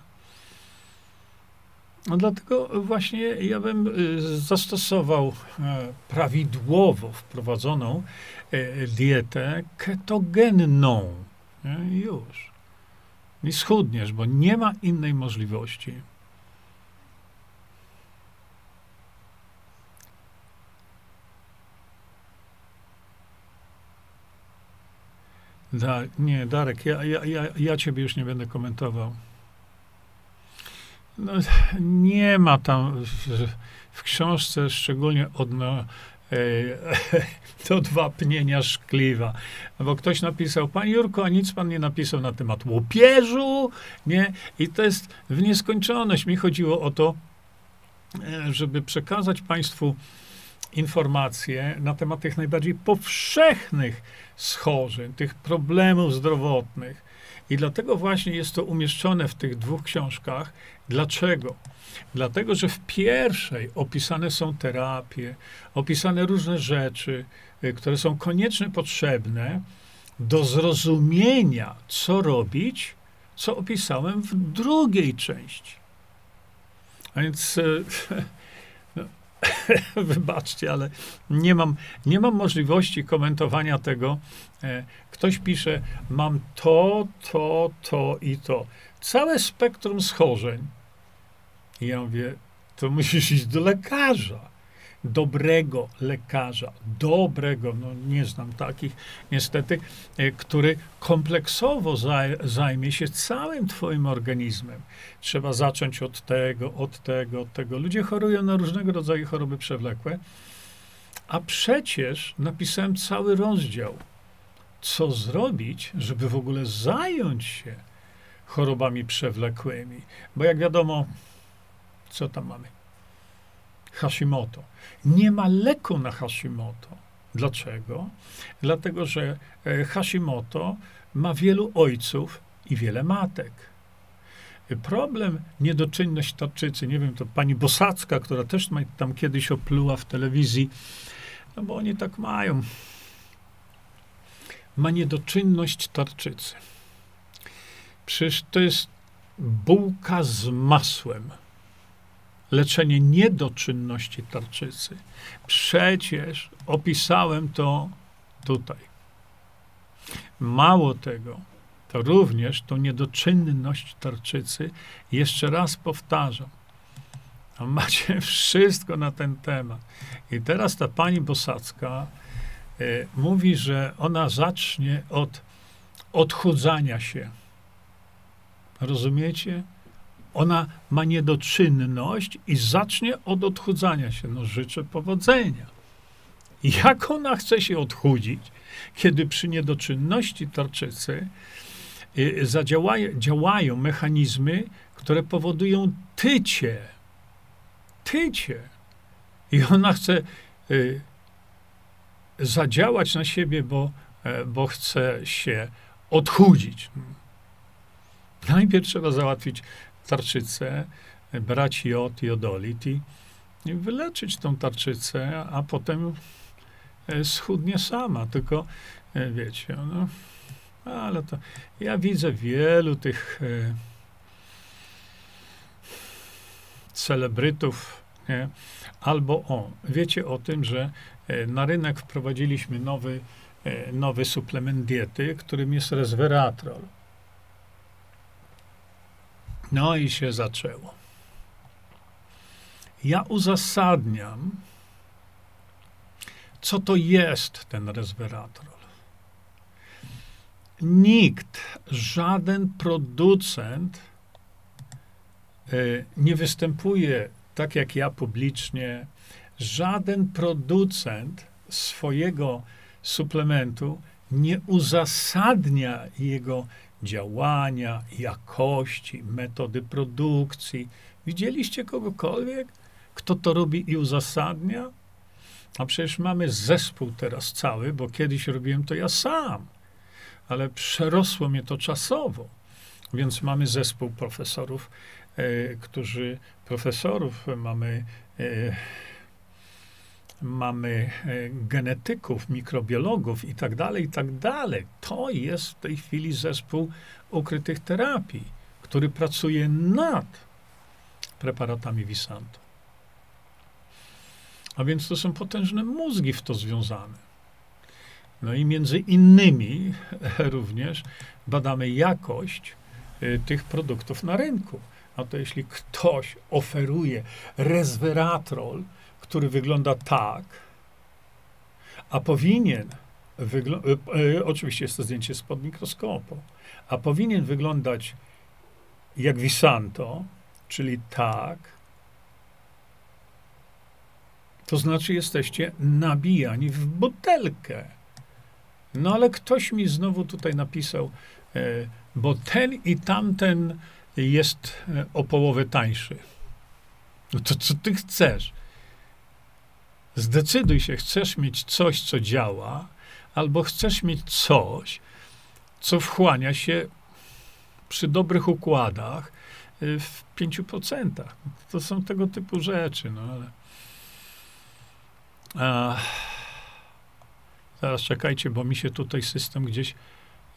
No dlatego właśnie ja bym y, zastosował e, prawidłowo wprowadzoną e, dietę ketogenną. Już. I schudniesz, bo nie ma innej możliwości. Da, nie, Darek, ja, ja, ja, ja ciebie już nie będę komentował. No, nie ma tam w, w książce szczególnie odno, e, do dwa pnienia szkliwa. Bo ktoś napisał, pan Jurko, a nic pan nie napisał na temat łupieżu, nie? I to jest w nieskończoność. Mi chodziło o to, e, żeby przekazać państwu informacje na temat tych najbardziej powszechnych schorzeń, tych problemów zdrowotnych. I dlatego właśnie jest to umieszczone w tych dwóch książkach. Dlaczego? Dlatego, że w pierwszej opisane są terapie, opisane różne rzeczy, y, które są koniecznie potrzebne do zrozumienia, co robić, co opisałem w drugiej części. A więc y, wybaczcie, ale nie mam, nie mam możliwości komentowania tego. E, ktoś pisze, mam to, to, to i to. Całe spektrum schorzeń. I ja mówię, to musisz iść do lekarza dobrego lekarza, dobrego, no nie znam takich niestety, e, który kompleksowo zajmie się całym twoim organizmem. Trzeba zacząć od tego, od tego, od tego. Ludzie chorują na różnego rodzaju choroby przewlekłe, a przecież napisałem cały rozdział, co zrobić, żeby w ogóle zająć się chorobami przewlekłymi. Bo jak wiadomo, co tam mamy? Hashimoto. Nie ma leku na Hashimoto. Dlaczego? Dlatego, że e, Hashimoto ma wielu ojców i wiele matek. Problem niedoczynność tarczycy, nie wiem, to pani Bosacka, która też tam kiedyś opluła w telewizji, no bo oni tak mają. Ma niedoczynność tarczycy. Przecież to jest bułka z masłem leczenie niedoczynności tarczycy. Przecież opisałem to tutaj. Mało tego, to również tą niedoczynność tarczycy, jeszcze raz powtarzam, macie wszystko na ten temat. I teraz ta pani Bosacka y, mówi, że ona zacznie od odchudzania się. Rozumiecie? Ona ma niedoczynność i zacznie od odchudzania się. No życzę powodzenia. Jak ona chce się odchudzić? kiedy przy niedoczynności tarczycy y, zadziałają, działają mechanizmy, które powodują tycie. Tycie. I ona chce y, zadziałać na siebie, bo, e, bo chce się odchudzić. Najpierw trzeba załatwić tarczycę, brać jod, jodolit i, wyleczyć tą tarczycę, a potem e, schudnie sama. Tylko, e, wiecie, no, ale to ja widzę wielu tych e, celebrytów, nie? albo o, wiecie o tym, że na rynek wprowadziliśmy nowy, nowy suplement diety, którym jest resveratrol. No i się zaczęło. Ja uzasadniam, co to jest ten resveratrol. Nikt, żaden producent y, nie występuje tak jak ja publicznie. Żaden producent swojego suplementu nie uzasadnia jego działania, jakości, metody produkcji. Widzieliście kogokolwiek, kto to robi i uzasadnia? A przecież mamy zespół teraz cały, bo kiedyś robiłem to ja sam, ale przerosło mnie to czasowo. Więc mamy zespół profesorów, e, którzy, profesorów, mamy e, mamy e, genetyków, mikrobiologów i tak dalej, i tak dalej. To jest w tej chwili zespół ukrytych terapii, który pracuje nad preparatami Visanto. A więc to są potężne mózgi w to związane. No i między innymi również badamy jakość y, tych produktów na rynku. A to jeśli ktoś oferuje resveratrol, który wygląda tak, a powinien, wygl- y, y, oczywiście jest to zdjęcie spod mikroskopu, a powinien wyglądać jak Visanto, czyli tak, to znaczy jesteście nabijani w butelkę. No ale ktoś mi znowu tutaj napisał, e, bo ten i tamten jest e, o połowę tańszy. No to co ty chcesz? Zdecyduj się, chcesz mieć coś, co działa, albo chcesz mieć coś, co wchłania się przy dobrych układach e, w 5%. To są tego typu rzeczy, no ale. A, zaraz czekajcie, bo mi się tutaj system gdzieś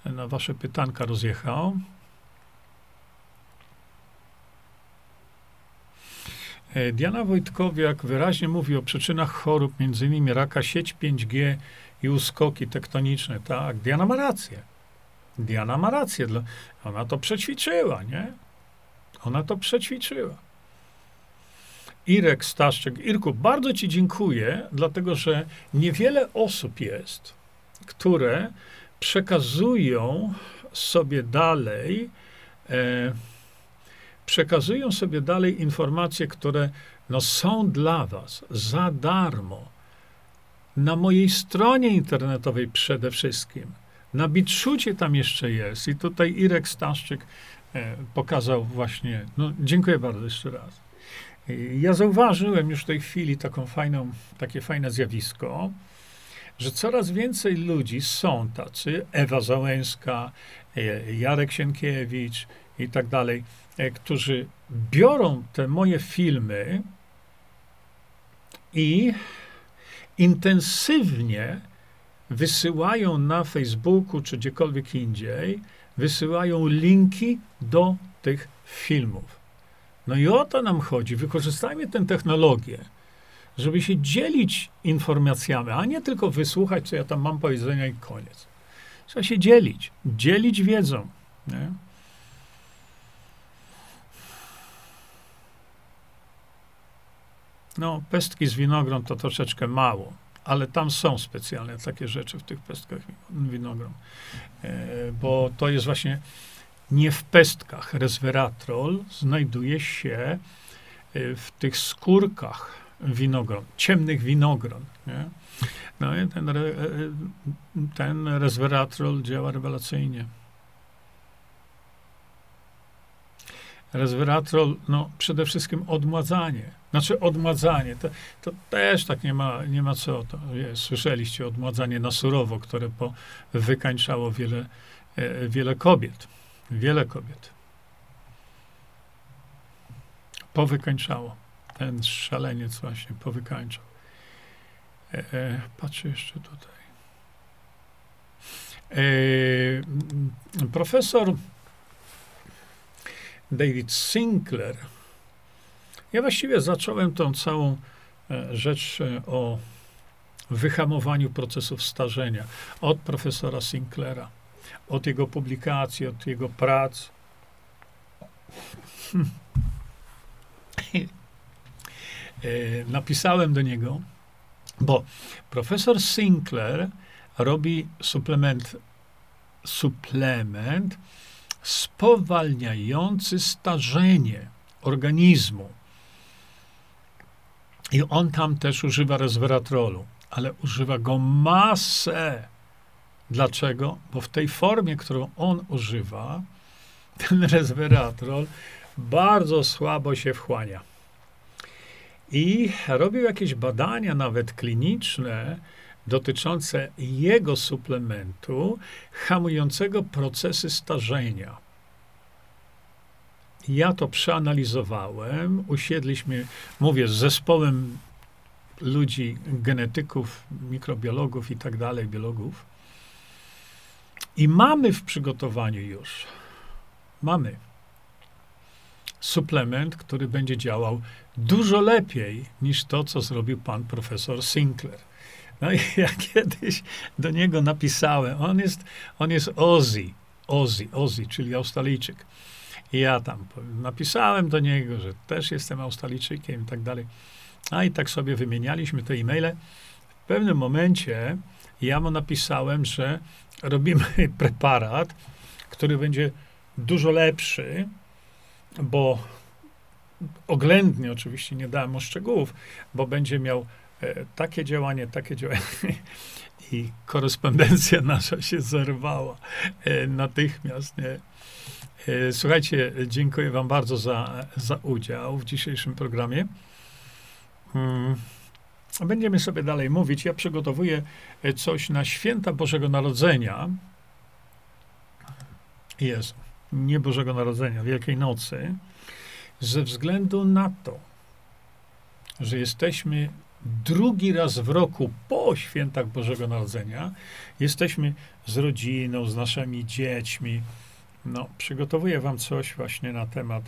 na wasze pytanka rozjechał. Diana Wojtkowiak wyraźnie mówi o przyczynach chorób, między innymi raka, sieć 5G i uskoki tektoniczne. Tak, Diana ma rację. Diana ma rację. Ona to przećwiczyła, nie? Ona to przećwiczyła. Irek Staszczyk. Irku, bardzo Ci dziękuję, dlatego że niewiele osób jest, które przekazują sobie dalej, e, przekazują sobie dalej informacje, które no, są dla Was za darmo. Na mojej stronie internetowej przede wszystkim. Na Bitshucie tam jeszcze jest. I tutaj Irek Staszczyk e, pokazał właśnie. No, dziękuję bardzo jeszcze raz. Ja zauważyłem już w tej chwili taką fajną, takie fajne zjawisko, że coraz więcej ludzi są tacy, Ewa Załęska, e, Jarek Sienkiewicz i tak dalej, e, którzy biorą te moje filmy i intensywnie wysyłają na Facebooku czy gdziekolwiek indziej, wysyłają linki do tych filmów. No i o to nam chodzi. Wykorzystajmy tę technologię, żeby się dzielić informacjami, a nie tylko wysłuchać, co ja tam mam powiedzenia i koniec. Trzeba się dzielić, dzielić wiedzą. Nie? No, pestki z winogron to troszeczkę mało, ale tam są specjalne takie rzeczy w tych pestkach winogron, e, bo to jest właśnie nie w pestkach. Resveratrol znajduje się y, w tych skórkach winogron, ciemnych winogron. Nie? No i ten, re, ten resveratrol działa rewelacyjnie. Resveratrol, no przede wszystkim odmładzanie. Znaczy odmładzanie, to, to też tak nie ma, nie ma co. To jest, słyszeliście odmładzanie na surowo, które po, wykańczało wiele, e, wiele kobiet. Wiele kobiet. Powykańczało. Ten szaleniec właśnie powykańczał. E, e, patrzę jeszcze tutaj. E, profesor David Sinclair. Ja właściwie zacząłem tą całą e, rzecz e, o wyhamowaniu procesów starzenia od profesora Sinclaira, od jego publikacji, od jego prac. E, napisałem do niego, bo profesor Sinclair robi suplement, suplement spowalniający starzenie organizmu. I on tam też używa resveratrolu, ale używa go masę. Dlaczego? Bo w tej formie, którą on używa, ten resveratrol bardzo słabo się wchłania. I robił jakieś badania, nawet kliniczne, dotyczące jego suplementu hamującego procesy starzenia. Ja to przeanalizowałem, usiedliśmy, mówię, z zespołem ludzi, genetyków, mikrobiologów i tak dalej, biologów. I mamy w przygotowaniu już, mamy suplement, który będzie działał dużo lepiej niż to, co zrobił pan profesor Sinclair. No i ja kiedyś do niego napisałem, on jest, on jest Ozzy, Ozzy, Ozzy, czyli Australijczyk. Ja tam napisałem do niego, że też jestem Australijczykiem i tak dalej. A i tak sobie wymienialiśmy te e-maile. W pewnym momencie ja mu napisałem, że robimy preparat, który będzie dużo lepszy, bo oględnie oczywiście nie dałem mu szczegółów, bo będzie miał e, takie działanie, takie działanie. I korespondencja nasza się zerwała e, natychmiast. Nie? E, słuchajcie, dziękuję Wam bardzo za, za udział w dzisiejszym programie. Hmm. Będziemy sobie dalej mówić. Ja przygotowuję coś na święta Bożego Narodzenia. Jest nie Bożego Narodzenia, Wielkiej Nocy, ze względu na to, że jesteśmy drugi raz w roku po świętach Bożego Narodzenia, jesteśmy z rodziną, z naszymi dziećmi. No, przygotowuję wam coś właśnie na temat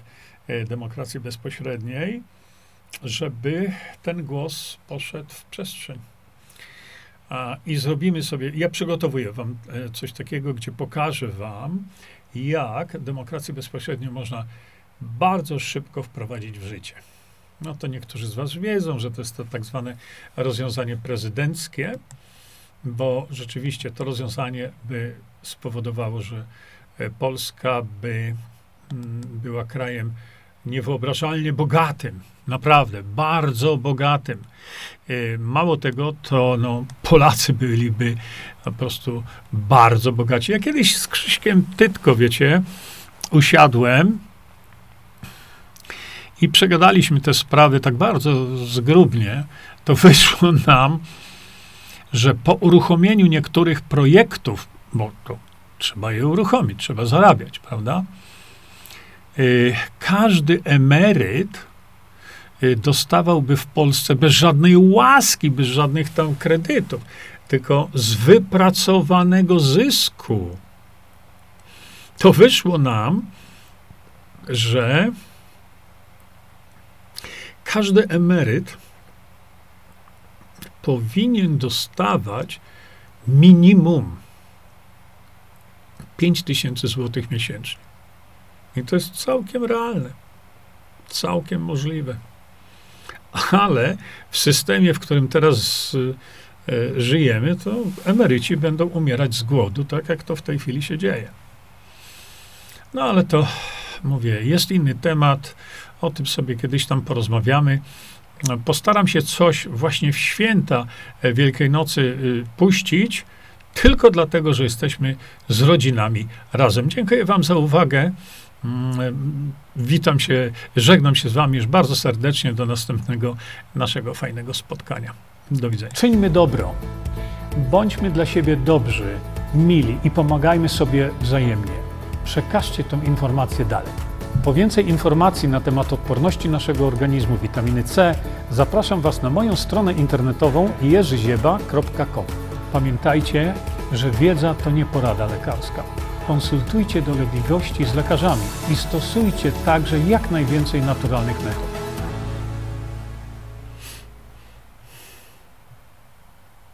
e, demokracji bezpośredniej, żeby ten głos poszedł w przestrzeń. A, I zrobimy sobie, ja przygotowuję wam e, coś takiego, gdzie pokażę wam, jak demokrację bezpośrednią można bardzo szybko wprowadzić w życie. No to niektórzy z Was wiedzą, że to jest to tak zwane rozwiązanie prezydenckie, bo rzeczywiście to rozwiązanie by spowodowało, że Polska by mm, była krajem niewyobrażalnie bogatym, naprawdę bardzo bogatym. E, mało tego, to no, Polacy byliby po prostu bardzo bogaci. Ja kiedyś z Krzyśkiem Tytko, wiecie, usiadłem i przegadaliśmy te sprawy tak bardzo zgrubnie, to wyszło nam, że po uruchomieniu niektórych projektów, bo to trzeba je uruchomić, trzeba zarabiać, prawda? Y, każdy emeryt y, dostawałby w Polsce bez żadnej łaski, bez żadnych tam kredytów, tylko z wypracowanego zysku. To wyszło nam, że każdy emeryt powinien dostawać minimum 5 tysięcy złotych miesięcznie. I to jest całkiem realne, całkiem możliwe. Ale w systemie, w którym teraz e, żyjemy, to emeryci będą umierać z głodu, tak jak to w tej chwili się dzieje. No ale to, mówię, jest inny temat. O tym sobie kiedyś tam porozmawiamy. postaram się coś właśnie w święta e, Wielkiej Nocy y, puścić, tylko dlatego, że jesteśmy z rodzinami razem. Dziękuję Wam za uwagę. Mm, Witam się, żegnam się z Wami już bardzo serdecznie do następnego naszego fajnego spotkania. Do widzenia. Czyńmy dobro. Bądźmy dla siebie dobrzy, mili i pomagajmy sobie wzajemnie. Przekażcie tę informację dalej. Po więcej informacji na temat odporności naszego organizmu witaminy C zapraszam Was na moją stronę internetową jerzyzieba.com. Pamiętajcie, że wiedza to nie porada lekarska. Konsultujcie dolegliwości z lekarzami i stosujcie także jak najwięcej naturalnych metod.